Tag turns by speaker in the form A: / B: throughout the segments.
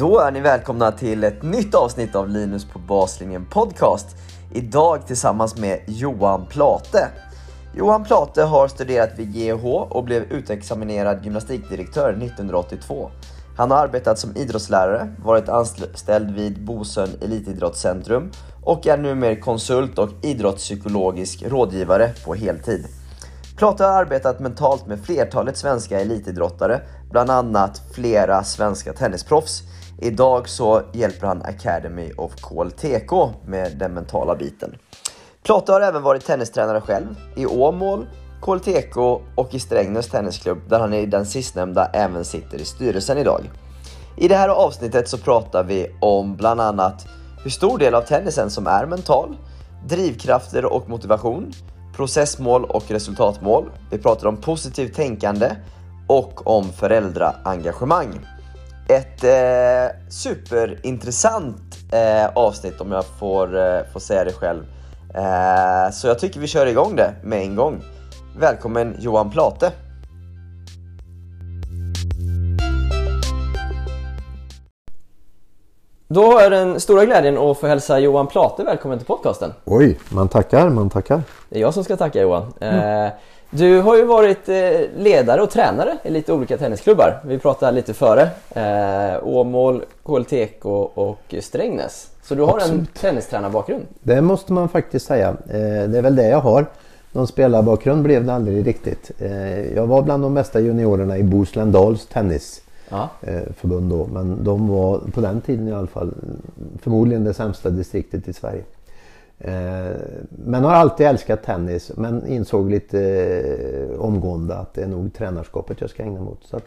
A: Då är ni välkomna till ett nytt avsnitt av Linus på baslinjen podcast. Idag tillsammans med Johan Plate. Johan Plate har studerat vid GH och blev utexaminerad gymnastikdirektör 1982. Han har arbetat som idrottslärare, varit anställd vid Bosön Elitidrottscentrum och är numera konsult och idrottspsykologisk rådgivare på heltid. Plate har arbetat mentalt med flertalet svenska elitidrottare, bland annat flera svenska tennisproffs. Idag så hjälper han Academy of KLTK med den mentala biten. Plate har även varit tennistränare själv i Åmål, KLTK och i Strängnäs Tennisklubb där han i den sistnämnda även sitter i styrelsen idag. I det här avsnittet så pratar vi om bland annat hur stor del av tennisen som är mental, drivkrafter och motivation, processmål och resultatmål. Vi pratar om positivt tänkande och om föräldraengagemang. Ett eh, superintressant eh, avsnitt om jag får, eh, får säga det själv. Eh, så jag tycker vi kör igång det med en gång. Välkommen Johan Plate! Då har jag den stora glädjen att få hälsa Johan Plate välkommen till podcasten.
B: Oj, man tackar, man tackar.
A: Det är jag som ska tacka Johan. Mm. Du har ju varit eh, ledare och tränare i lite olika tennisklubbar. Vi pratade lite före. Eh, Åmål, KLTK och Strängnäs. Så du har Absolut. en tennistränarbakgrund.
B: Det måste man faktiskt säga. Eh, det är väl det jag har. Någon spelarbakgrund blev det aldrig riktigt. Jag var bland de bästa juniorerna i Bohuslän-Dals tennisförbund då. Men de var på den tiden i alla fall förmodligen det sämsta distriktet i Sverige. Eh, men har alltid älskat tennis men insåg lite eh, omgående att det är nog tränarskapet jag ska ägna mig åt. Så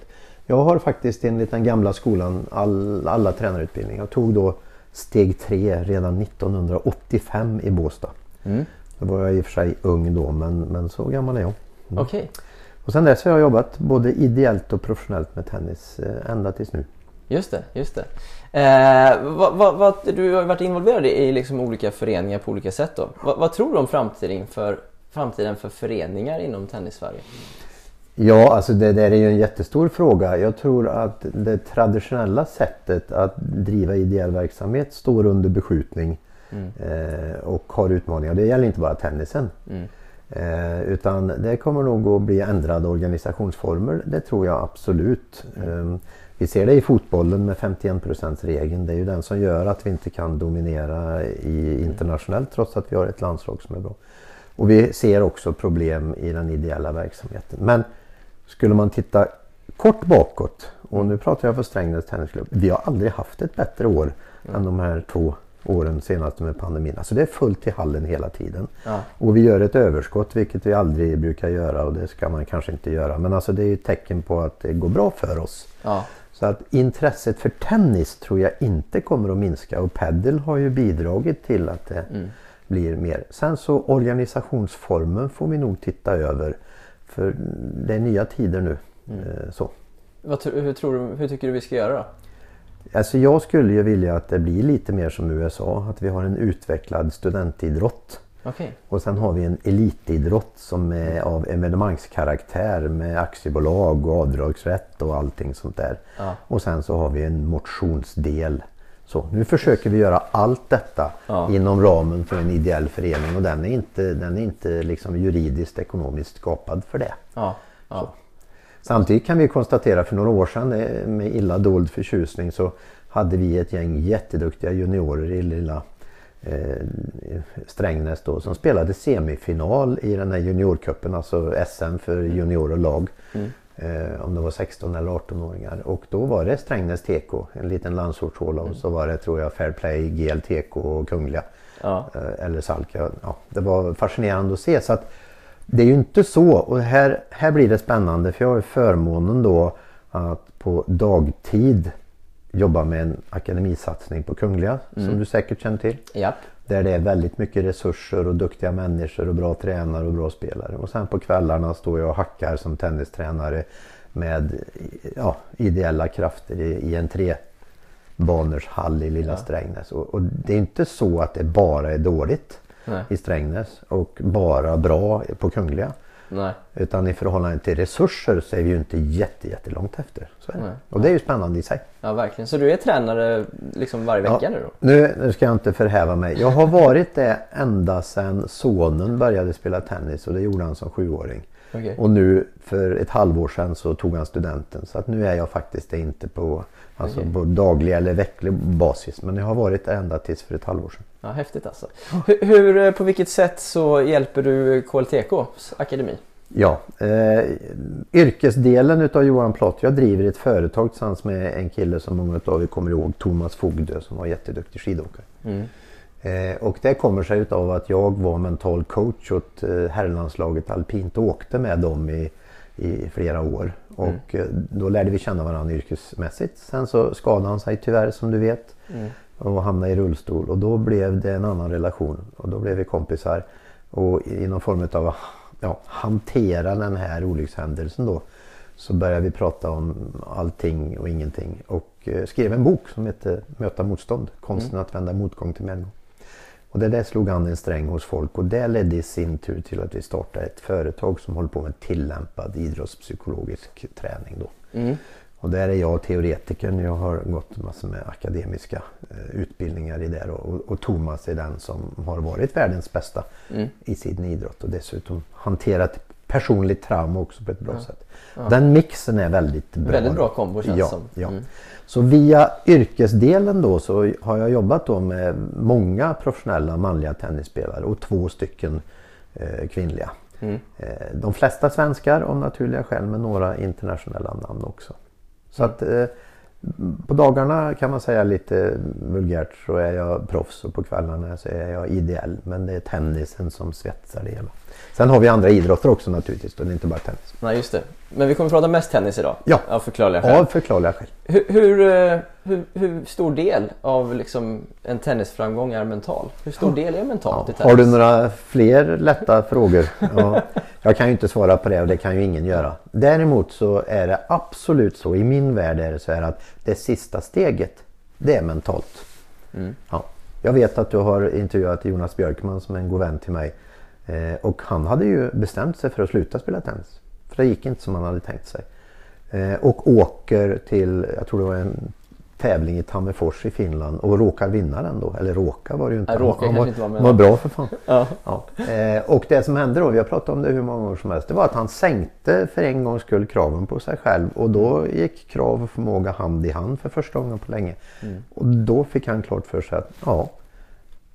B: jag har faktiskt enligt den gamla skolan all, alla tränarutbildningar. Jag tog då steg tre redan 1985 i Båstad. Mm. Då var jag i och för sig ung då men, men så gammal är jag.
A: Mm. Okay.
B: Och sen dess har jag jobbat både ideellt och professionellt med tennis eh, ända tills nu.
A: Just det, just det. Eh, vad, vad, vad, du har varit involverad i liksom olika föreningar på olika sätt. Då. Vad, tror du om framtiden för, framtiden för föreningar inom tennis-Sverige?
B: Ja, alltså det där är ju en jättestor fråga. Jag tror att det traditionella sättet att driva ideell verksamhet står under beskjutning mm. eh, och har utmaningar. Det gäller inte bara tennisen. Mm. Eh, utan det kommer nog att bli ändrade organisationsformer. Det tror jag absolut. Mm. Vi ser det i fotbollen med 51 regeln. Det är ju den som gör att vi inte kan dominera i internationellt trots att vi har ett landslag som är bra. Och vi ser också problem i den ideella verksamheten. Men skulle man titta kort bakåt och nu pratar jag för Strängnäs Tennisklubb. Vi har aldrig haft ett bättre år mm. än de här två åren senaste med pandemin. Alltså det är fullt i hallen hela tiden. Ja. Och vi gör ett överskott vilket vi aldrig brukar göra och det ska man kanske inte göra. Men alltså det är ett tecken på att det går bra för oss. Ja. Så att intresset för tennis tror jag inte kommer att minska och padel har ju bidragit till att det mm. blir mer. Sen så organisationsformen får vi nog titta över för det är nya tider nu. Mm. Eh, så.
A: Vad, hur, tror du, hur tycker du vi ska göra då?
B: Alltså jag skulle ju vilja att det blir lite mer som USA, att vi har en utvecklad studentidrott.
A: Okay.
B: Och sen har vi en elitidrott som är av evenemangskaraktär med aktiebolag och avdragsrätt och allting sånt där. Ja. Och sen så har vi en motionsdel. Så, nu försöker vi göra allt detta ja. inom ramen för en ideell förening och den är inte, den är inte liksom juridiskt ekonomiskt skapad för det.
A: Ja.
B: Samtidigt kan vi konstatera för några år sedan eh, med illa dold förtjusning så hade vi ett gäng jätteduktiga juniorer i lilla Strängnäs då, som spelade semifinal i den här juniorkuppen, alltså SM för junior och lag. Mm. Eh, om det var 16 eller 18-åringar. Och då var det Strängnäs TK, en liten landsortshåla mm. och så var det tror jag Fairplay, GLTK och Kungliga. Ja. Eh, eller Salka. Ja, det var fascinerande att se. Så att, det är ju inte så och här, här blir det spännande för jag har förmånen då att på dagtid jobba med en akademisatsning på Kungliga mm. som du säkert känner till.
A: Japp.
B: Där det är väldigt mycket resurser och duktiga människor och bra tränare och bra spelare. Och sen på kvällarna står jag och hackar som tennistränare med ja, ideella krafter i, i en trebaners hall i lilla
C: Ja.
B: Strängnäs. Och, och det är inte så att det bara är dåligt
C: Nej.
B: i Strängnäs och bara bra på Kungliga.
C: Nej.
B: Utan i förhållande till resurser så är vi ju inte jätte, jättelångt efter. Så är det. Och det är ju spännande i sig.
C: Ja, verkligen. Så du är tränare liksom varje vecka
B: Ja.
C: nu då?
B: Nu, nu ska jag inte förhäva mig. Jag har varit det ända sedan sonen började spela tennis och det gjorde han som sjuåring.
C: Okej.
B: Och nu för ett halvår sedan så tog han studenten. Så att nu är jag faktiskt det inte på, alltså
C: Okej.
B: på daglig eller vecklig basis. Men jag har varit det ända tills för ett halvår sedan.
C: Ja, häftigt alltså. Hur, hur, eh, på vilket sätt så hjälper du KLTKs akademi?
B: Ja, eh, yrkesdelen utav Johan Plott. Jag driver ett företag tillsammans med en kille som många av er kommer ihåg, Thomas Fogdö som var jätteduktig skidåkare.
C: Mm.
B: Eh, och det kommer sig utav att jag var mental coach åt eh, herrlandslaget alpint och åkte med dem i, i flera år. Och eh, då lärde vi känna varandra yrkesmässigt. Sen så skadade han sig tyvärr som du vet
C: Mm.
B: och hamnade i rullstol och då blev det en annan relation och då blev vi kompisar. Och i någon form av ja, hantera den här olyckshändelsen då så började vi prata om allting och ingenting och skrev en bok som heter Möta motstånd, konsten att vända motgång till medgång. Och det där slog an en sträng hos folk och det ledde i sin tur till att vi startade ett företag som håller på med tillämpad idrottspsykologisk träning. Då.
C: Mm.
B: Och där är jag teoretikern. Jag har gått massor med akademiska eh, utbildningar i det. Och, och Thomas är den som har varit världens bästa
C: Mm.
B: i sin idrott och dessutom hanterat personligt trauma också på ett bra sätt. Den mixen är väldigt bra.
C: Väldigt bra kombo känns
B: ja,
C: som.
B: Ja.
C: Mm.
B: Så via yrkesdelen då så har jag jobbat då med många professionella manliga tennisspelare och två stycken eh, kvinnliga.
C: Mm.
B: Eh, de flesta svenskar av naturliga skäl men några internationella namn också. Så att eh, på dagarna kan man säga lite vulgärt så är jag proffs och på kvällarna så är jag ideell. Men det är tennisen som svetsar det hela. Sen har vi andra idrotter också naturligtvis. Då. Det är inte bara tennis.
C: Nej, just det. Men vi kommer prata mest tennis idag.
B: Ja.
C: Av förklarliga skäl.
B: Av förklarliga skäl.
C: Hur, hur, eh, hur, hur stor del av liksom en tennisframgång är mental? Hur stor del är mentalt i tennis?
B: Har du några fler lätta frågor? Ja, jag kan ju inte svara på det och det kan ju ingen göra. Däremot så är det absolut så, i min värld är det så här att det sista steget, det är mentalt.
C: Mm.
B: Ja. Jag vet att du har intervjuat Jonas Björkman som är en god vän till mig. Eh, och han hade ju bestämt sig för att sluta spela tennis. För det gick inte som han hade tänkt sig. Eh, och åker till, jag tror det var en tävling i Tammerfors i Finland och råkar vinna den då. Eller råkar var det ju inte.
C: Råkar
B: han
C: kanske
B: var,
C: inte var med.
B: han var bra för fan.
C: Ja.
B: Ja. Eh, och det som hände då, vi har pratat om det hur många gånger som helst, det var att han sänkte för en gångs skull kraven på sig själv och då gick krav och förmåga hand i hand för första gången på länge. Och då fick han klart för sig att ja,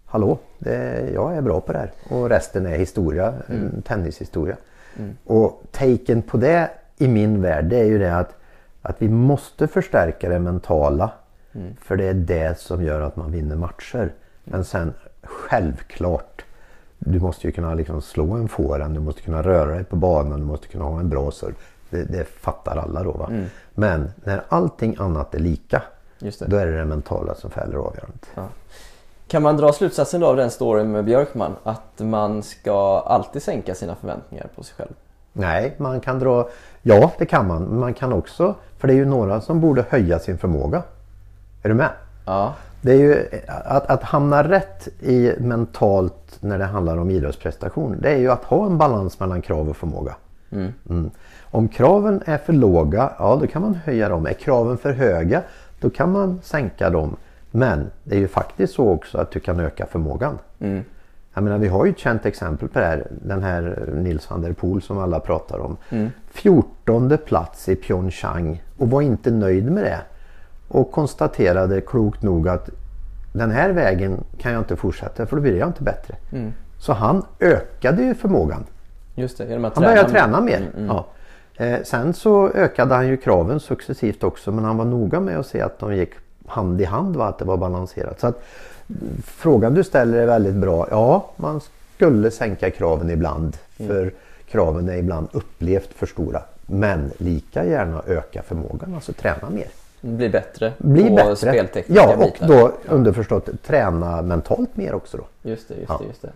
B: hallå, det, jag är bra på det här. Och resten är historia, en tennishistoria. Och taken på det i min värld, det är ju det att, att vi måste förstärka det mentala. För det är det som gör att man vinner matcher. Men sen självklart, du måste ju kunna liksom slå en forehand, du måste kunna röra dig på banan, du måste kunna ha en bra serve. Det, det fattar alla då. Va? Men när allting annat är lika, då är det det mentala som fäller avgörandet.
C: Kan man dra slutsatsen då av den storyn med Björkman att man ska alltid sänka sina förväntningar på sig själv?
B: Nej, man kan dra... Ja, det kan man. Men man kan också... För det är ju några som borde höja sin förmåga. Är du med?
C: Ja.
B: Det är ju att, att hamna rätt i mentalt när det handlar om idrottsprestation. Det är ju att ha en balans mellan krav och förmåga. Mm. Om kraven är för låga, ja då kan man höja dem. Är kraven för höga, då kan man sänka dem. Men det är ju faktiskt så också att du kan öka förmågan.
C: Mm.
B: Jag menar, vi har ju ett känt exempel på det här. Den här Nils van der Poel som alla pratar om.
C: Mm.
B: 14 plats i Pyeongchang och var inte nöjd med det. Och konstaterade klokt nog att den här vägen kan jag inte fortsätta för då blir jag inte bättre.
C: Mm.
B: Så han ökade ju förmågan.
C: Just det, genom att
B: Han började
C: mer.
B: träna mer.
C: Mm, mm.
B: Ja. Eh, sen så ökade han ju kraven successivt också men han var noga med att se att de gick hand i hand, va? att det var balanserat. Så att, mm, frågan du ställer är väldigt bra. Ja, man skulle sänka kraven ibland
C: Mm.
B: för kraven är ibland upplevt för stora. Men lika gärna öka förmågan, alltså träna mer.
C: Bli bättre
B: Bli
C: på
B: bättre.
C: speltekniska
B: Ja, och
C: bitar.
B: då underförstått träna mentalt mer också då.
C: Just det, just
B: Ja.
C: det. Just det.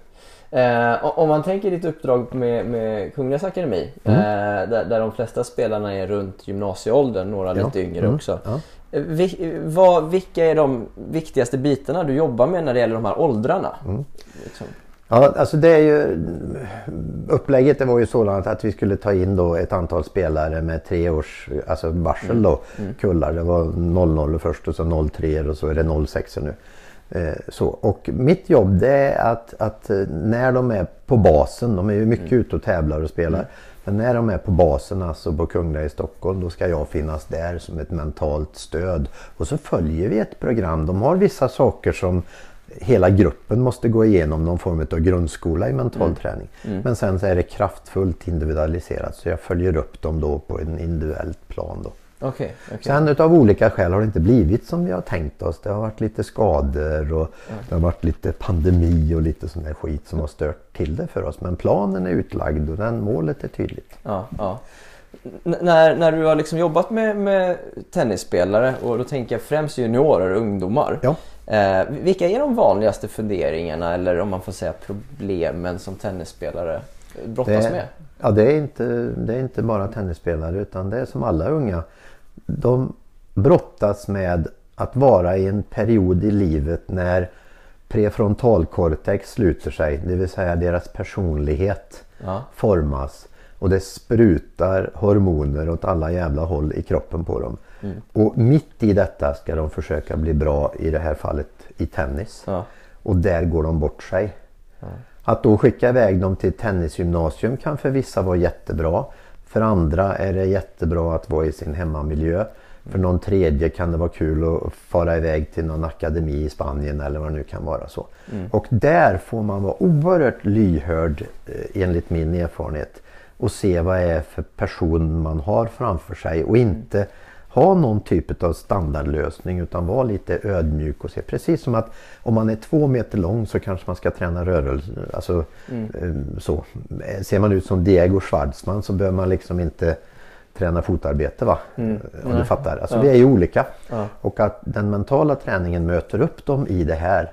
C: Eh, om man tänker ditt uppdrag med, med Kungligas Akademi
B: Mm.
C: eh, där, där de flesta spelarna är runt gymnasieåldern, några
B: Ja.
C: lite yngre
B: Mm.
C: också.
B: Ja.
C: Eh, Vi, vad, vilka är de viktigaste bitarna du jobbar med när det gäller de här åldrarna?
B: Mm.
C: Liksom.
B: Ja, alltså det är ju... Upplägget det var ju sådant att vi skulle ta in då ett antal spelare med tre års alltså varsel då. Kullar. Det var 00 först och så 03 och så är det 06 nu. Eh, så. Och mitt jobb det är att, att eh, när de är på basen, de är ju mycket ute och tävlar och spelar. Men när de är på basen, alltså på Kungliga i Stockholm, då ska jag finnas där som ett mentalt stöd. Och så följer vi ett program. De har vissa saker som hela gruppen måste gå igenom någon form av grundskola i mental träning. Men sen så är det kraftfullt individualiserat så jag följer upp dem då på en individuellt plan. Då.
C: Okej, okej.
B: Sen utav olika skäl har det inte blivit som vi har tänkt oss. Det har varit lite skador och det har varit lite pandemi och lite sån där skit som har stört till det för oss. Men planen är utlagd och den målet är tydligt.
C: Ja, ja. N- när, när du har liksom jobbat med, med tennisspelare och då tänker jag främst juniorer och ungdomar.
B: Ja.
C: Eh, vilka är de vanligaste funderingarna eller om man får säga problemen som tennisspelare brottas med?
B: Ja, det är, inte, det är inte bara tennisspelare utan det är som alla unga. De brottas med att vara i en period i livet när prefrontalkortex sluter sig, det vill säga deras personlighet
C: Ja.
B: formas och det sprutar hormoner åt alla jävla håll i kroppen på dem. Och mitt i detta ska de försöka bli bra, i det här fallet i tennis.
C: Ja.
B: Och där går de bort sig. Att då skicka iväg dem till tennisgymnasium kan för vissa vara jättebra. För andra är det jättebra att vara i sin hemmamiljö. För någon tredje kan det vara kul att fara iväg till någon akademi i Spanien eller vad det nu kan vara så. Och där får man vara oerhört lyhörd eh, enligt min erfarenhet och se vad det är för person man har framför sig och inte ha någon typ av standardlösning utan vara lite ödmjuk och se. Precis som att om man är två meter lång så kanske man ska träna rörelse. Alltså, eh, så. Ser man ut som Diego Schwartzman så behöver man liksom inte träna fotarbete va? Eh, Om du fattar. Alltså vi är ju olika.
C: Ja.
B: Och att den mentala träningen möter upp dem i det här.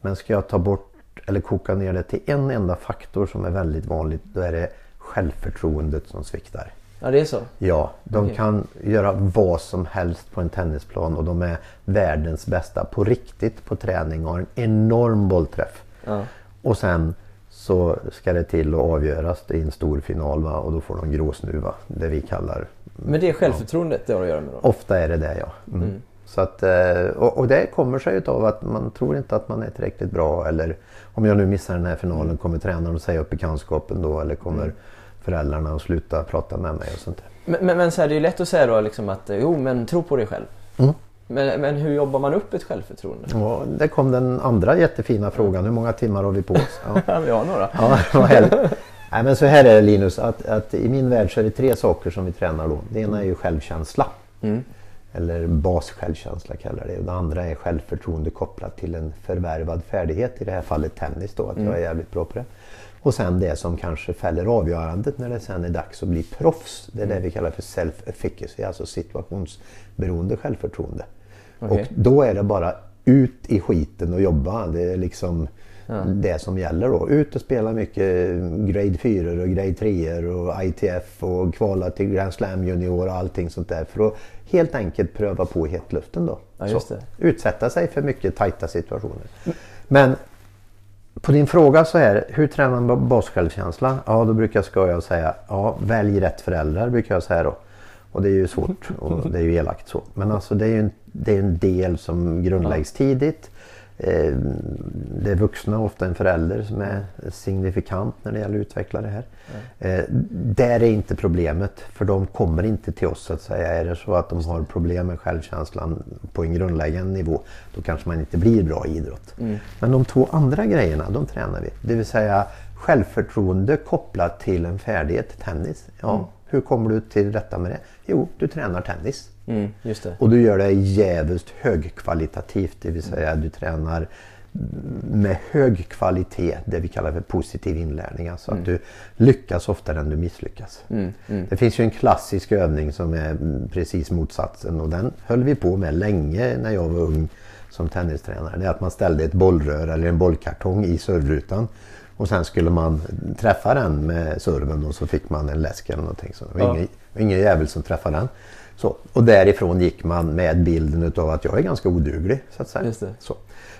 B: Men ska jag ta bort eller koka ner det till en enda faktor som är väldigt vanligt då är det självförtroendet som sviktar.
C: Ja, det är så.
B: Ja, de
C: Okej.
B: kan göra vad som helst på en tennisplan och de är världens bästa på riktigt på träning och har en enorm bollträff.
C: Ja.
B: Och sen så ska det till att avgöras i en stor final va? och då får de gråsnuva, det vi kallar.
C: Men det är självförtroendet det har att göra med då?
B: Ofta är det det ja. Mm. Så att, eh, och, och det kommer sig utav att man tror inte att man är tillräckligt bra eller om jag nu missar den här finalen kommer tränaren att säga upp bekantskapen då eller kommer föräldrarna att sluta prata med mig och sånt där.
C: Men, men, men så här, det är ju lätt att säga då liksom att jo men tro på dig själv.
B: Mm.
C: Men, men hur jobbar man upp ett självförtroende?
B: Ja, där kom den andra jättefina frågan. Hur många timmar har vi på oss? Ja,
C: vi har några.
B: ja vad härligt. Nej, men så här är det Linus, att, att i min värld så är det tre saker som vi tränar då. Det ena är ju självkänsla.
C: Mm.
B: Eller bassjälvkänsla kallar det. Och det andra är självförtroende kopplat till en förvärvad färdighet. I det här fallet tennis då, att jag är jävligt bra på det. Och sen det som kanske fäller avgörandet när det sen är dags att bli proffs. Det är det vi kallar för self-efficacy, alltså situationsberoende självförtroende.
C: Okej.
B: Och då är det bara ut i skiten och jobba. Det är liksom det som gäller då. Ut och spela mycket grade 4 och grade 3 och ITF och kvala till Grand Slam junior och allting sånt där. För att helt enkelt pröva på hetluften då.
C: Ja,
B: Så, utsätta sig för mycket tajta situationer. Men på din fråga så är hur tränar man bassjälvkänsla? Ja, då brukar jag säga ja, välj rätt föräldrar brukar jag säga då. Och det är ju svårt och det är ju elakt så. Men alltså det är ju en, det är en del som grundläggs tidigt. Eh, Det är vuxna, ofta en förälder, som är signifikant när det gäller att utveckla det här. Eh, Där är inte problemet, för de kommer inte till oss så att säga. Är det så att de har problem med självkänslan på en grundläggande nivå, då kanske man inte blir bra i idrott. Men de två andra grejerna, de tränar vi. Det vill säga självförtroende kopplat till en färdighet, tennis. Ja, Hur kommer du till rätta med det? Jo, du tränar tennis.
C: Mm.
B: Och du gör det jävligt högkvalitativt, det vill säga du tränar med hög kvalitet, det vi kallar för positiv inlärning. Alltså att du lyckas oftare än du misslyckas. Det finns ju en klassisk övning som är mm, precis motsatsen och den höll vi på med länge när jag var ung som tennistränare. Det är att man ställde ett bollrör eller en bollkartong i servrutan och sen skulle man träffa den med serven och så fick man en läsk eller någonting. Så det var
C: Ja.
B: ingen, ingen jävel som träffade den. Så, och därifrån gick man med bilden utav att jag är ganska oduglig. Så att säga. Så.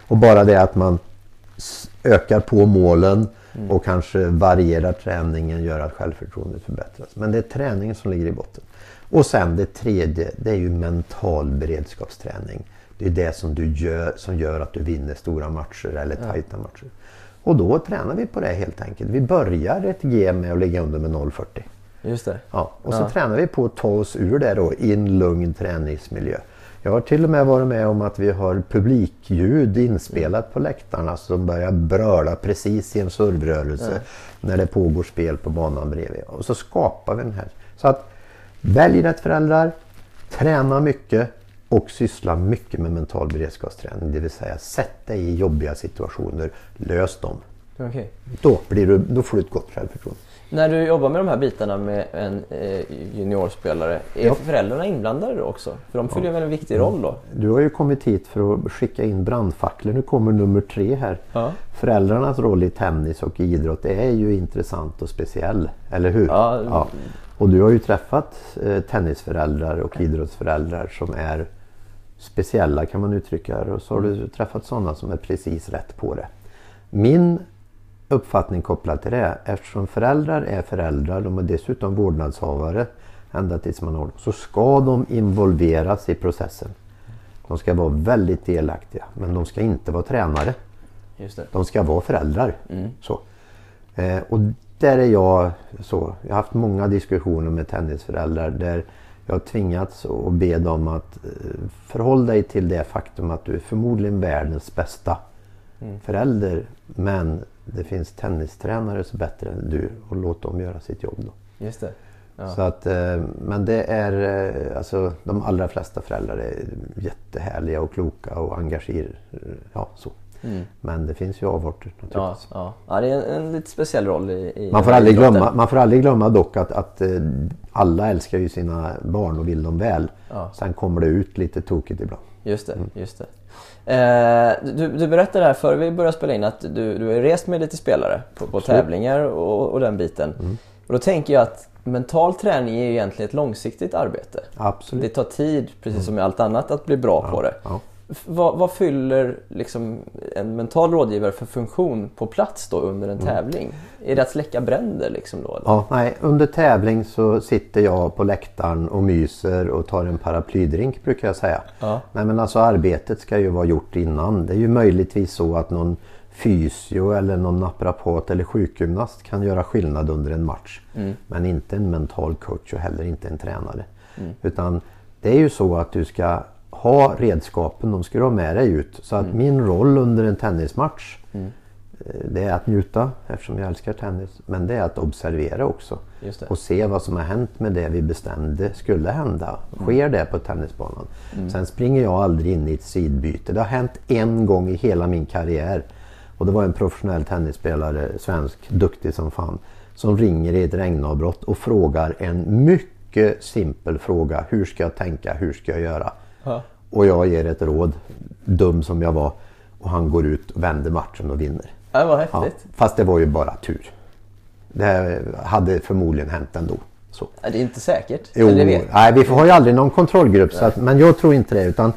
B: Och bara det att man ökar på målen och kanske varierar träningen gör att självförtroendet förbättras. Men det är träningen som ligger i botten. Och sen det tredje, det är ju mental beredskapsträning. Det är det som du gör som gör att du vinner stora matcher eller tajta matcher. Och då tränar vi på det helt enkelt. Vi börjar ett G med att ligga under med 0,40.
C: Just det.
B: Ja, och så
C: Ja.
B: tränar vi på att ta oss ur det då i en lugn träningsmiljö. Jag har till och med varit med om att vi har publikljud inspelat på läktarna som börjar bröla precis i en servrörelse när det pågår spel på banan bredvid. Och så skapar vi den här. Så att välj rätt föräldrar, träna mycket och syssla mycket med mental beredskapsträning. Det vill säga sätt dig i jobbiga situationer, lös dem.
C: Okej.
B: Då, blir du, då får du ett gott självförtroende.
C: När du jobbar med de här bitarna med en eh, juniorspelare, är
B: Ja.
C: föräldrarna inblandade då också? För de fyller ju en väldigt viktig roll då.
B: Du har ju kommit hit för att skicka in brandfacklor. Nu kommer nummer tre här.
C: Ja.
B: Föräldrarnas roll i tennis och i idrott är ju intressant och speciell. Eller hur?
C: Ja.
B: Och du har ju träffat eh, tennisföräldrar och idrottsföräldrar som är speciella kan man uttrycka det. Och så har du träffat sådana som är precis rätt på det. Min uppfattning kopplat till det, eftersom föräldrar är föräldrar, de är dessutom vårdnadshavare ända tills man har så ska de involveras i processen. De ska vara väldigt delaktiga, men de ska inte vara tränare. De ska vara föräldrar. Så. Eh, och där är jag så. Jag har haft många diskussioner med tennisföräldrar där jag har tvingats att be dem att eh, förhålla dig till det faktum att du är förmodligen världens bästa förälder. Men det finns tennistränare som är bättre än du och låt dem göra sitt jobb då.
C: Just det. Ja.
B: Så att, eh, men det är eh, alltså de allra flesta föräldrar är jättehärliga och kloka och engagerade. Ja, så. Men det finns ju avarter
C: Ja,
B: naturligtvis.
C: ja. ja, det är en, en lite speciell roll i, i
B: Man får, aldrig
C: idrotten.
B: glömma, man får aldrig glömma dock att, att eh, alla älskar ju sina barn och vill dem väl.
C: Ja.
B: Sen kommer det ut lite tokigt ibland.
C: Just det,
B: Mm.
C: just det. Eh, du, du berättade här före vi började spela in att du, du har rest med lite spelare på, på tävlingar och, och den biten.
B: Mm.
C: Och då tänker jag att mental träning är ju egentligen ett långsiktigt arbete.
B: Absolut.
C: Det tar tid, precis som med allt annat, att bli bra på det.
B: Ja.
C: Vad, vad fyller liksom en mental rådgivare för funktion på plats då under en tävling? Är det att släcka bränder liksom då?
B: Ja, nej, under tävling så sitter jag på läktaren och myser och tar en paraplydrink brukar jag säga.
C: Ja.
B: Nej, men alltså arbetet ska ju vara gjort innan. Det är ju möjligtvis så att någon fysio eller någon naprapat eller sjukgymnast kan göra skillnad under en match. Men inte en mental coach och heller inte en tränare. Utan det är ju så att du ska ha redskapen, de ska du ha med dig ut. Så att min roll under en tennismatch eh, det är att njuta eftersom jag älskar tennis. Men det är att observera också. Och se vad som har hänt med det vi bestämde skulle hända. Sker det på tennisbanan? Sen springer jag aldrig in i ett sidbyte. Det har hänt en gång i hela min karriär. Och det var en professionell tennisspelare, svensk, duktig som fan. Som ringer i ett regnavbrott och frågar en mycket simpel fråga. Hur ska jag tänka? Hur ska jag göra?
C: Ja.
B: Och jag ger ett råd, dum som jag var. Och han går ut och vänder matchen och vinner.
C: Ja, vad
B: Ja,
C: häftigt.
B: fast det var ju bara tur. Det hade förmodligen hänt ändå. Så.
C: Ja, Det är inte säkert.
B: Jo, nej, vi har ju aldrig någon kontrollgrupp, så att, men jag tror inte det. Utan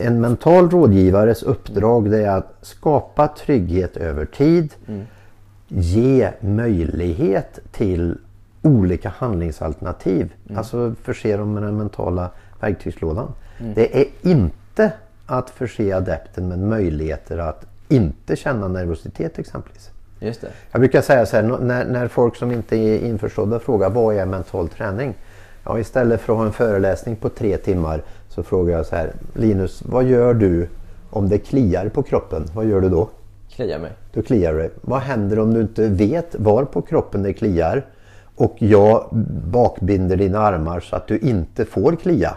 B: en mental rådgivares uppdrag det är att skapa trygghet över tid. Ge möjlighet till olika handlingsalternativ. Alltså förse dem med den mentala verktygslådan. Det är inte att förse adepten med möjligheter att inte känna nervositet exempelvis.
C: Just det.
B: Jag brukar säga så här, när, när folk som inte är införstådda frågar vad är mental träning? Ja, istället för att ha en föreläsning på tre timmar så frågar jag så här, Linus, vad gör du om det kliar på kroppen? Vad gör du då?
C: Kliar mig.
B: Då kliar det. Vad händer om du inte vet var på kroppen det kliar? Och jag bakbinder dina armar så att du inte får klia.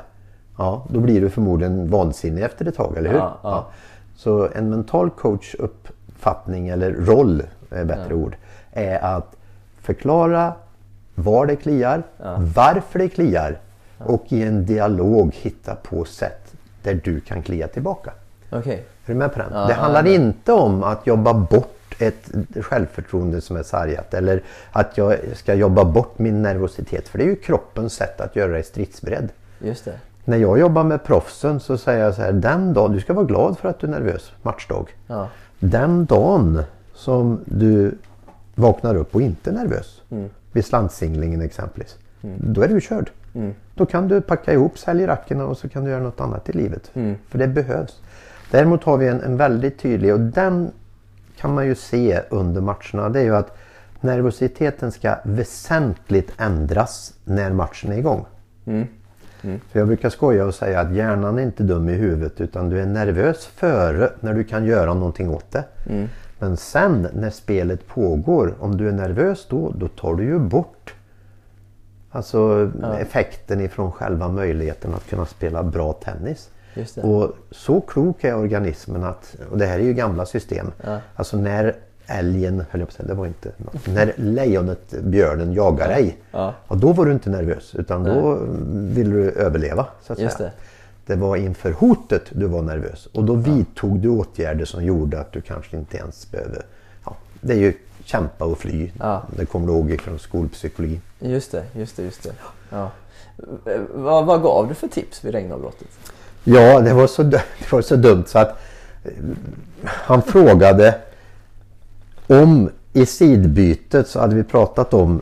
B: Ja, då blir du förmodligen vansinnig efter ett tag, eller hur?
C: Ja, ja.
B: Så en mental coach uppfattning eller roll, är bättre ord, är att förklara var det kliar, varför det kliar och i en dialog hitta på sätt där du kan klia tillbaka.
C: Okej.
B: Är du med på den? Det handlar inte om att jobba bort ett självförtroende som är sargat eller att jag ska jobba bort min nervositet. För det är ju kroppens sätt att göra dig stridsberedd.
C: Just det.
B: När jag jobbar med proffsen så säger jag så här, den dagen, du ska vara glad för att du är nervös, matchdag.
C: Ja.
B: Den dagen som du vaknar upp och inte är nervös,
C: Mm.
B: vid slantsinglingen exempelvis, då är du körd.
C: Mm.
B: Då kan du packa ihop, sälja rackerna och så kan du göra något annat i livet.
C: Mm.
B: För det behövs. Däremot har vi en, en väldigt tydlig och den kan man ju se under matcherna. Det är ju att nervositeten ska väsentligt ändras när matchen är igång.
C: Mm.
B: För jag brukar skoja och säga att hjärnan är inte dum i huvudet utan du är nervös före när du kan göra någonting åt det.
C: Mm.
B: Men sen när spelet pågår, om du är nervös då, då tar du ju bort alltså effekten ifrån själva möjligheten att kunna spela bra tennis. Och så klok är organismen att, och det här är ju gamla system,
C: Ja.
B: alltså när älgen, höll jag på att säga, det var inte, när lejonet, björnen jagar dig,
C: Ja.
B: ja, då var du inte nervös utan då vill du överleva. Så att
C: Just
B: säga.
C: det.
B: det var inför hotet du var nervös och då vidtog du åtgärder som gjorde att du kanske inte ens behöver, ja, det är ju kämpa och fly.
C: Ja.
B: Det kommer du ihåg från skolpsykologi.
C: Just det, just det, just det. Ja. Vad, vad gav du för tips vid regnavbrottet?
B: Ja, det var så, det var så dumt så att eh, han frågade om i sidbytet så hade vi pratat om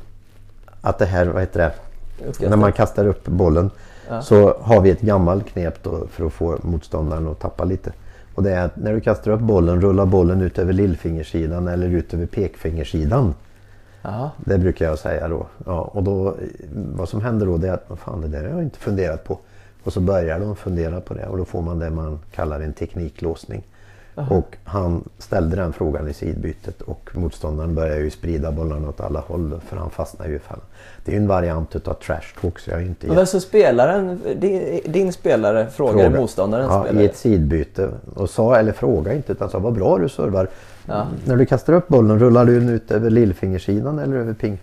B: att det här, vad heter det,
C: Uppkastet.
B: när man kastar upp bollen
C: Ja.
B: så har vi ett gammalt knep då för att få motståndaren att tappa lite. Och det är att när du kastar upp bollen, rulla bollen ut över lillfingersidan eller ut över pekfingersidan.
C: Jaha.
B: Det brukar jag säga då. Ja, och då, vad som händer då det är att vad fan det där har jag inte funderat på. Och så börjar de fundera på det och då får man det man kallar en tekniklåsning. Och han ställde den frågan i sidbytet och motståndaren börjar ju sprida bollarna åt alla håll för han fastnar ju i fällan. Det är ju en variant utav trash talk så jag är inte
C: Men alltså spelaren, din, din spelare frågade
B: Fråga.
C: motståndarens
B: ja,
C: spelare?
B: I ett sidbyte. Och sa, eller fråga inte utan sa vad bra du servar.
C: Ja.
B: När du kastar upp bollen rullar du den ut över lillfingersidan eller över ping,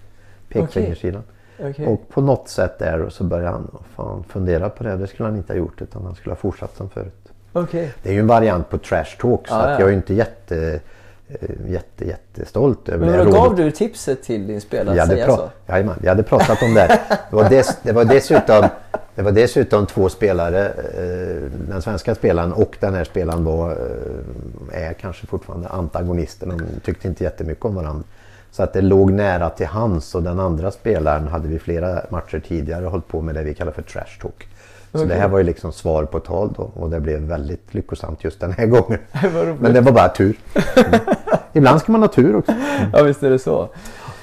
B: pekfingersidan.
C: Okej.
B: Och på något sätt där så började han fan, fundera på det. Det skulle han inte ha gjort utan han skulle ha fortsatt som förut.
C: Okej.
B: Det är ju en variant på trash talk så
C: ja.
B: jag är inte jätte, eh, jätte, jättestolt över
C: Men
B: det
C: då
B: rådet.
C: gav du tipset till din spelare
B: Jag
C: att
B: hade,
C: säga så?
B: Jajamän, jag hade pratat om det. Det var, des, det var, dessutom, det var dessutom två spelare. Eh, den svenska spelaren och den här spelaren var, eh, är kanske fortfarande antagonister. De tyckte inte jättemycket om varandra. Så att det låg nära till hans och den andra spelaren hade vi flera matcher tidigare hållit på med det vi kallar för trash talk. Så det här var ju liksom svar på tal då och det blev väldigt lyckosamt just den här gången. Men det var bara tur. Mm. Ibland ska man ha tur också.
C: Ja visst är det så.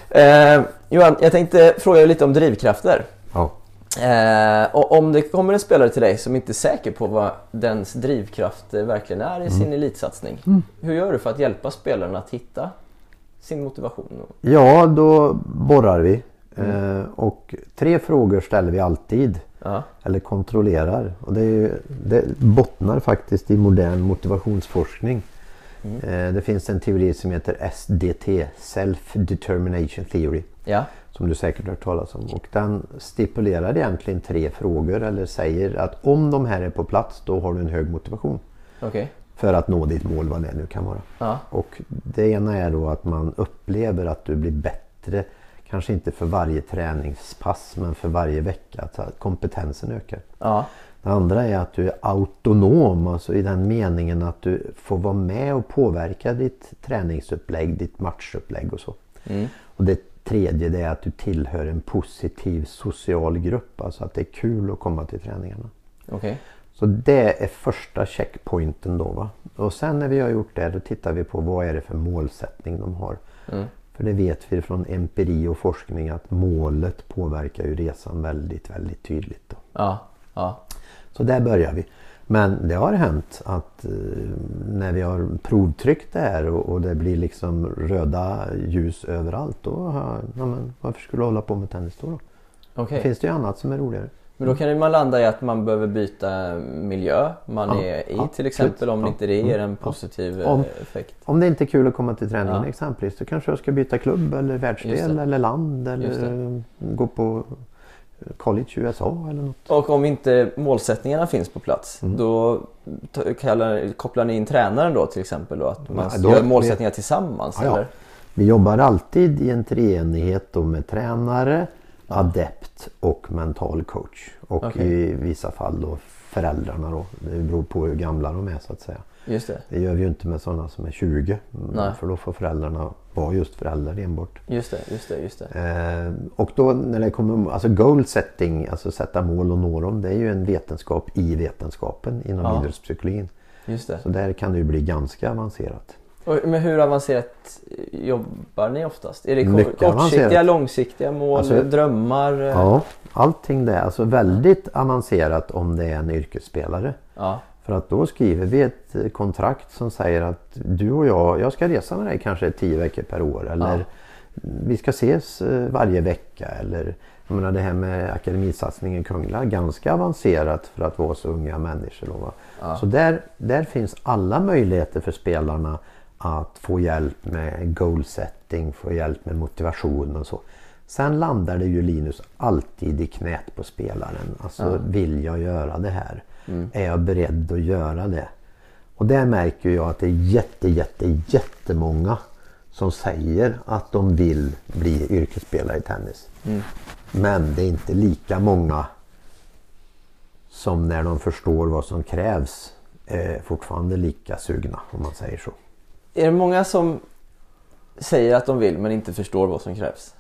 C: Eh, Johan, jag tänkte fråga dig lite om drivkrafter.
B: Ja.
C: Eh, och om det kommer en spelare till dig som inte är säker på vad dens drivkraft verkligen är i sin elitsatsning. Hur gör du för att hjälpa spelaren att hitta sin motivation?
B: Ja, då borrar vi. Eh, och tre frågor ställer vi alltid.
C: Ja.
B: Eller kontrollerar. Och det, ju, det bottnar faktiskt i modern motivationsforskning. Eh, det finns en teori som heter SDT, Self Determination Theory.
C: Ja.
B: Som du säkert har hört talas om. Och den stipulerar egentligen tre frågor eller säger att om de här är på plats då har du en hög motivation.
C: Okej.
B: För att nå ditt mål, vad det nu kan vara.
C: Ja.
B: Och det ena är då att man upplever att du blir bättre. Kanske inte för varje träningspass men för varje vecka. Att kompetensen ökar.
C: Ja.
B: Det andra är att du är autonom. Alltså i den meningen att du får vara med och påverka ditt träningsupplägg, ditt matchupplägg och så.
C: Mm.
B: Och det tredje det är att du tillhör en positiv social grupp. Alltså att det är kul att komma till träningarna.
C: Okej.
B: Så det är första checkpointen då. Va? Och sen när vi har gjort det då tittar vi på vad är det för målsättning de har.
C: Mm.
B: För det vet vi från empiri och forskning att målet påverkar ju resan väldigt, väldigt tydligt. Då.
C: Ja. Ja.
B: Så där börjar vi. Men det har hänt att eh, när vi har provtryckt det här och, det blir liksom röda ljus överallt. Då har jag, ja, men varför skulle du hålla på med tennis då? då?
C: Okej.
B: Finns det ju annat som är roligare.
C: Men då kan man landa i att man behöver byta miljö man
B: Ja,
C: är i
B: ja,
C: till exempel om
B: ja,
C: inte det ger
B: mm,
C: en
B: ja.
C: positiv eh,
B: Om-
C: effekt.
B: Om det inte är kul att komma till träningen exempelvis. Då kanske jag ska byta klubb eller världsdel eller land eller eh, gå på college i USA eller något.
C: Och om inte målsättningarna finns på plats
B: Mm.
C: då kallar, kopplar ni in tränaren då till exempel då att man
B: då-
C: gör målsättningar tillsammans
B: Ja, ja.
C: eller?
B: Vi jobbar alltid i en treenighet med tränare, adept och mental coach. Och
C: Okej.
B: i vissa fall då föräldrarna då. Det beror på hur gamla de är så att säga.
C: Just det,
B: Det gör vi ju inte med sådana som är 20. mm,
C: Nej.
B: För då får föräldrarna vara just föräldrar enbart.
C: just det, just det, just det.
B: Eh, och då när det kommer, alltså goal setting, alltså sätta mål och nå dem. Det är ju en vetenskap i vetenskapen inom
C: Ja.
B: idrottspsykologin.
C: Just det.
B: Så där kan det ju bli ganska avancerat.
C: Men hur avancerat jobbar ni oftast? Är det
B: Mycket
C: kortsiktiga,
B: avancerat.
C: långsiktiga mål,
B: Alltså-
C: drömmar?
B: Ja, allting det. Alltså väldigt avancerat om det är en yrkesspelare.
C: ja.
B: För att då skriver vi ett kontrakt som säger att du och jag, jag ska resa med dig kanske tio veckor per år. Eller
C: Ja.
B: vi ska ses eh, varje vecka. Eller jag menar det här med akademisatsningen Kungla, ganska avancerat för att vara så unga människor. Då?
C: Ja.
B: Så där, där finns alla möjligheter för spelarna att få hjälp med goal setting, få hjälp med motivation och så. Sen landar det ju Linus alltid i knät på spelaren. Alltså vill jag göra det här? Är jag beredd att göra det? Och där märker jag att det är jätte, jätte, jättemånga som säger att de vill bli yrkesspelare i tennis. Men det är inte lika många som när de förstår vad som krävs är fortfarande lika sugna om man säger så.
C: Är det många som säger att de vill men inte förstår vad som krävs?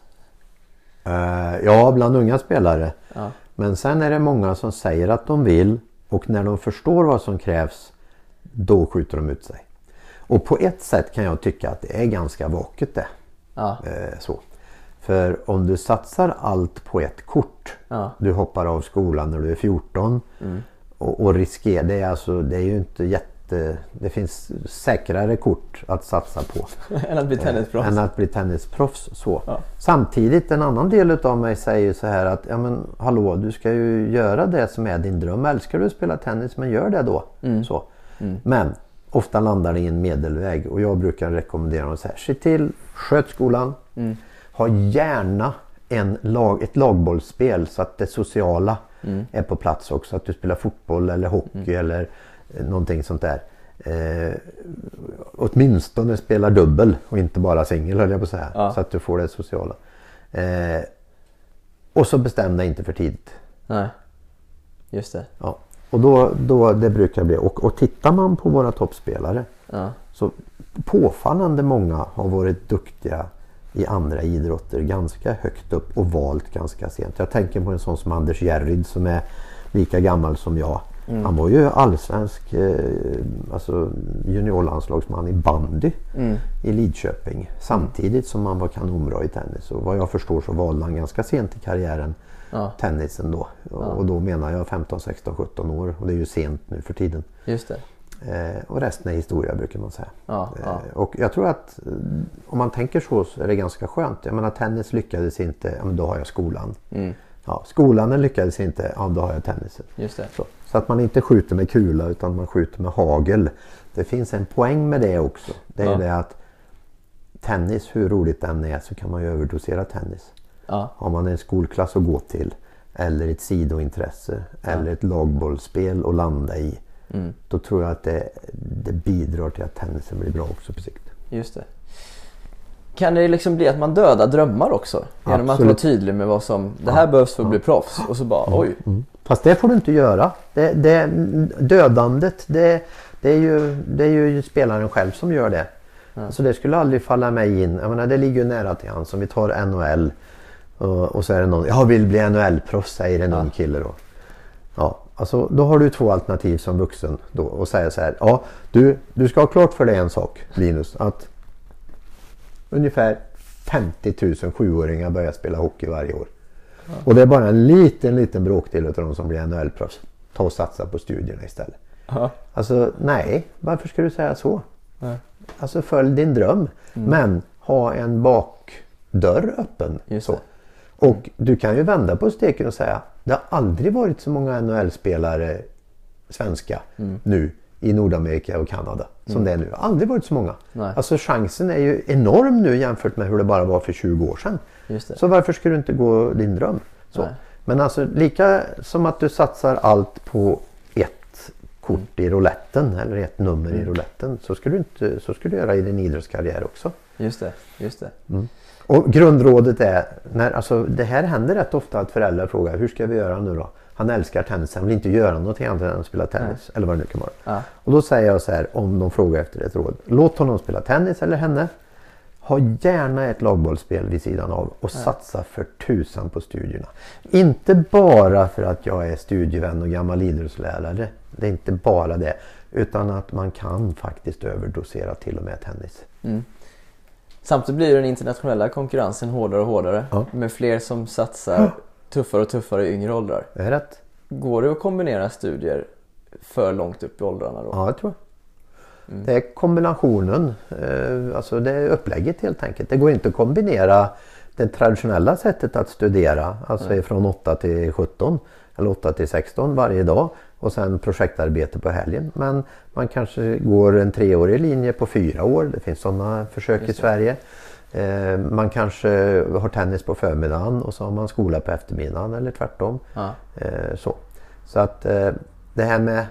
B: Eh, ja, bland unga spelare.
C: Ja.
B: Men sen är det många som säger att de vill och när de förstår vad som krävs då skjuter de ut sig. Och på ett sätt kan jag tycka att det är ganska vaket det.
C: Ja.
B: Eh, så. För om du satsar allt på ett kort.
C: Ja.
B: Du hoppar av skolan när du är 14. Och, och riskerar, det är, alltså, det är ju inte jätte... Det finns säkrare kort att satsa på.
C: Än att bli tennisproffs?
B: Än att bli tennisproffs. Så.
C: Ja.
B: Samtidigt en annan del utav mig säger så här att ja men hallå du ska ju göra det som är din dröm. Älskar du att spela tennis men gör det då. Så. Men ofta landar det i en medelväg och jag brukar rekommendera dem så här. Se till, sköt skolan. Ha gärna en lag, ett lagbollsspel så att det sociala är på plats också. Att du spelar fotboll eller hockey eller eh, någonting sånt där. Eh, åtminstone spelar dubbel och inte bara singel höll jag på att säga.
C: Ja.
B: Så att du får det sociala. Eh, och så bestäm dig inte för tidigt.
C: Nej. Just det.
B: Ja. Och då, då det brukar bli. Och, och tittar man på våra toppspelare
C: Ja.
B: så påfallande många har varit duktiga i andra idrotter ganska högt upp och valt ganska sent. Jag tänker på en sån som Anders Järryd som är lika gammal som jag. Han var ju allsvensk eh, alltså juniorlandslagsman i bandy i Lidköping. Samtidigt som han var kanonbra i tennis. Och vad jag förstår så valde han ganska sent i karriären
C: Ja.
B: tennisen då. Och, och då menar jag 15, 16, 17 år. Och det är ju sent nu för tiden.
C: Just det.
B: Eh, och resten är historia brukar man säga.
C: Ja, ja.
B: Eh, och jag tror att eh, om man tänker så så är det ganska skönt. Jag menar tennis lyckades inte, ja men då har jag skolan.
C: Mm.
B: Ja, skolan lyckades inte, ja då har jag tennisen.
C: Just det.
B: Så, så att man inte skjuter med kula utan man skjuter med hagel. Det finns en poäng med det också. Det är
C: Ja.
B: det att tennis, hur roligt den är, så kan man ju överdosera tennis.
C: Ja.
B: Har man en skolklass att gå till eller ett sidointresse eller ett lagbollsspel att landa i.
C: Mm.
B: Då tror jag att det, det bidrar till att tennisen blir bra också på sikt.
C: Just det. Kan det liksom bli att man dödar drömmar också? Genom att
B: Absolut.
C: vara tydlig med vad som, det här behövs för att bli proffs. Och så bara, oj.
B: Fast det får du inte göra. Det, det, dödandet det, det, är ju, det är ju spelaren själv som gör det. Så det skulle aldrig falla mig in. Jag menar, det ligger ju nära till hands. Om vi tar NHL och, och så är det någon, jag vill bli NHL-proffs säger en ung kille då. Ja, alltså, då har du två alternativ som vuxen då och säger så här. Ja, du, du ska ha klart för dig en sak Linus. Att ungefär 50 000 sjuåringar börjar spela hockey varje år. Och det är bara en liten, liten bråkdel av de som blir NHL-proffs. Ta och satsa på studierna istället.
C: Ja.
B: Alltså nej, varför ska du säga så?
C: Nej.
B: Alltså följ din dröm. Men ha en bakdörr öppen.
C: Just
B: så.
C: det.
B: Och du kan ju vända på steken och säga det har aldrig varit så många NHL-spelare svenska
C: Mm.
B: nu i Nordamerika och Kanada som det är nu. Aldrig varit så många.
C: Nej.
B: Alltså chansen är ju enorm nu jämfört med hur det bara var för 20 år sedan. Så varför ska du inte gå din dröm? Men alltså lika som att du satsar allt på ett kort i rouletten eller ett nummer
C: Mm.
B: i rouletten så ska du, inte, så ska du göra i din idrottskarriär också.
C: Just det, just det.
B: Och grundrådet är, när, alltså, det här händer rätt ofta att föräldrar frågar hur ska vi göra nu då? Han älskar tennis, han vill inte göra någonting annat än att spela tennis. Eller vad det nu kan vara.
C: Ja.
B: Och då säger jag så här om de frågar efter ett råd. Låt honom spela tennis eller henne. Ha gärna ett lagbollsspel vid sidan av och satsa för tusan på studierna. Inte bara för att jag är studievän och gammal idrottslärare. Det är inte bara det. Utan att man kan faktiskt överdosera till och med tennis.
C: Samtidigt blir den internationella konkurrensen hårdare och hårdare.
B: Ja.
C: Med fler som satsar tuffare och tuffare i yngre åldrar.
B: Det är rätt?
C: Går det att kombinera studier för långt upp i åldrarna då?
B: Ja, jag tror jag. Det är kombinationen, eh, alltså det är upplägget helt enkelt. Det går inte att kombinera det traditionella sättet att studera, alltså från 8 till 17 eller 8 till 16 varje dag och sen projektarbete på helgen. Men man kanske går en treårig linje på fyra år, det finns sådana försök i Sverige. Eh, Man kanske har tennis på förmiddagen och så har man skola på eftermiddagen eller tvärtom.
C: Ja.
B: Eh, Så, så att eh, det här med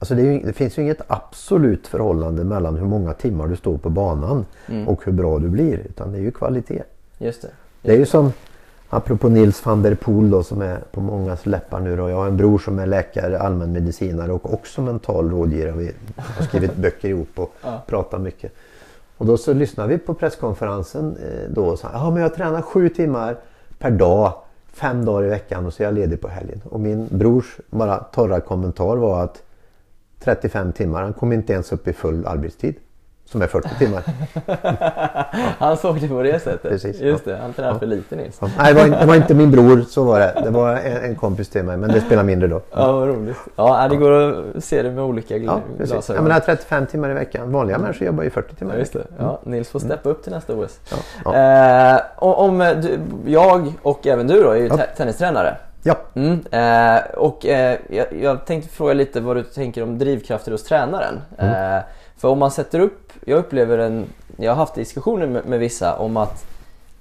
B: Alltså det, ju, det finns ju inget absolut förhållande mellan hur många timmar du står på banan och hur bra du blir. Utan det är ju kvalitet.
C: Just det.
B: Det är ju som apropå Nils van der Poel då, som är på mångas läppar nu. Då. Jag har en bror som är läkare, allmänmedicinare och också mental rådgivare. Vi har skrivit böcker ihop och pratar mycket. Och då så lyssnade vi på presskonferensen eh, då och sa ja men jag tränar sju timmar per dag, fem dagar i veckan och så är jag ledig på helgen. Och min brors bara torra kommentar var att 35 timmar, han kom inte ens upp i full arbetstid. Som är 40 timmar.
C: Han såg det på det sättet.
B: Precis,
C: Just
B: ja.
C: det, han tränar för lite Nils.
B: Ja, Nej, det var, inte- det var inte min bror, så var det. Det var en, en kompis till mig, men det spelar mindre då.
C: Ja, vad roligt. Ja, det går att se det med olika gl-
B: Ja,
C: glasögon.
B: Jag menar 35 timmar i veckan. Vanliga människor jobbar ju 40 timmar
C: Ja,
B: i
C: just
B: veckan.
C: Ja, Nils får steppa upp till nästa OS.
B: Ja, ja.
C: Eh, om eh, du, jag och även du då är ju
B: Ja.
C: te- tennistränare.
B: ja.
C: Mm, eh, och eh, jag, jag tänkte fråga lite vad du tänker om drivkrafter hos tränaren.
B: Mm.
C: Eh, för om man sätter upp, jag upplever en, jag har haft diskussioner med, med vissa om att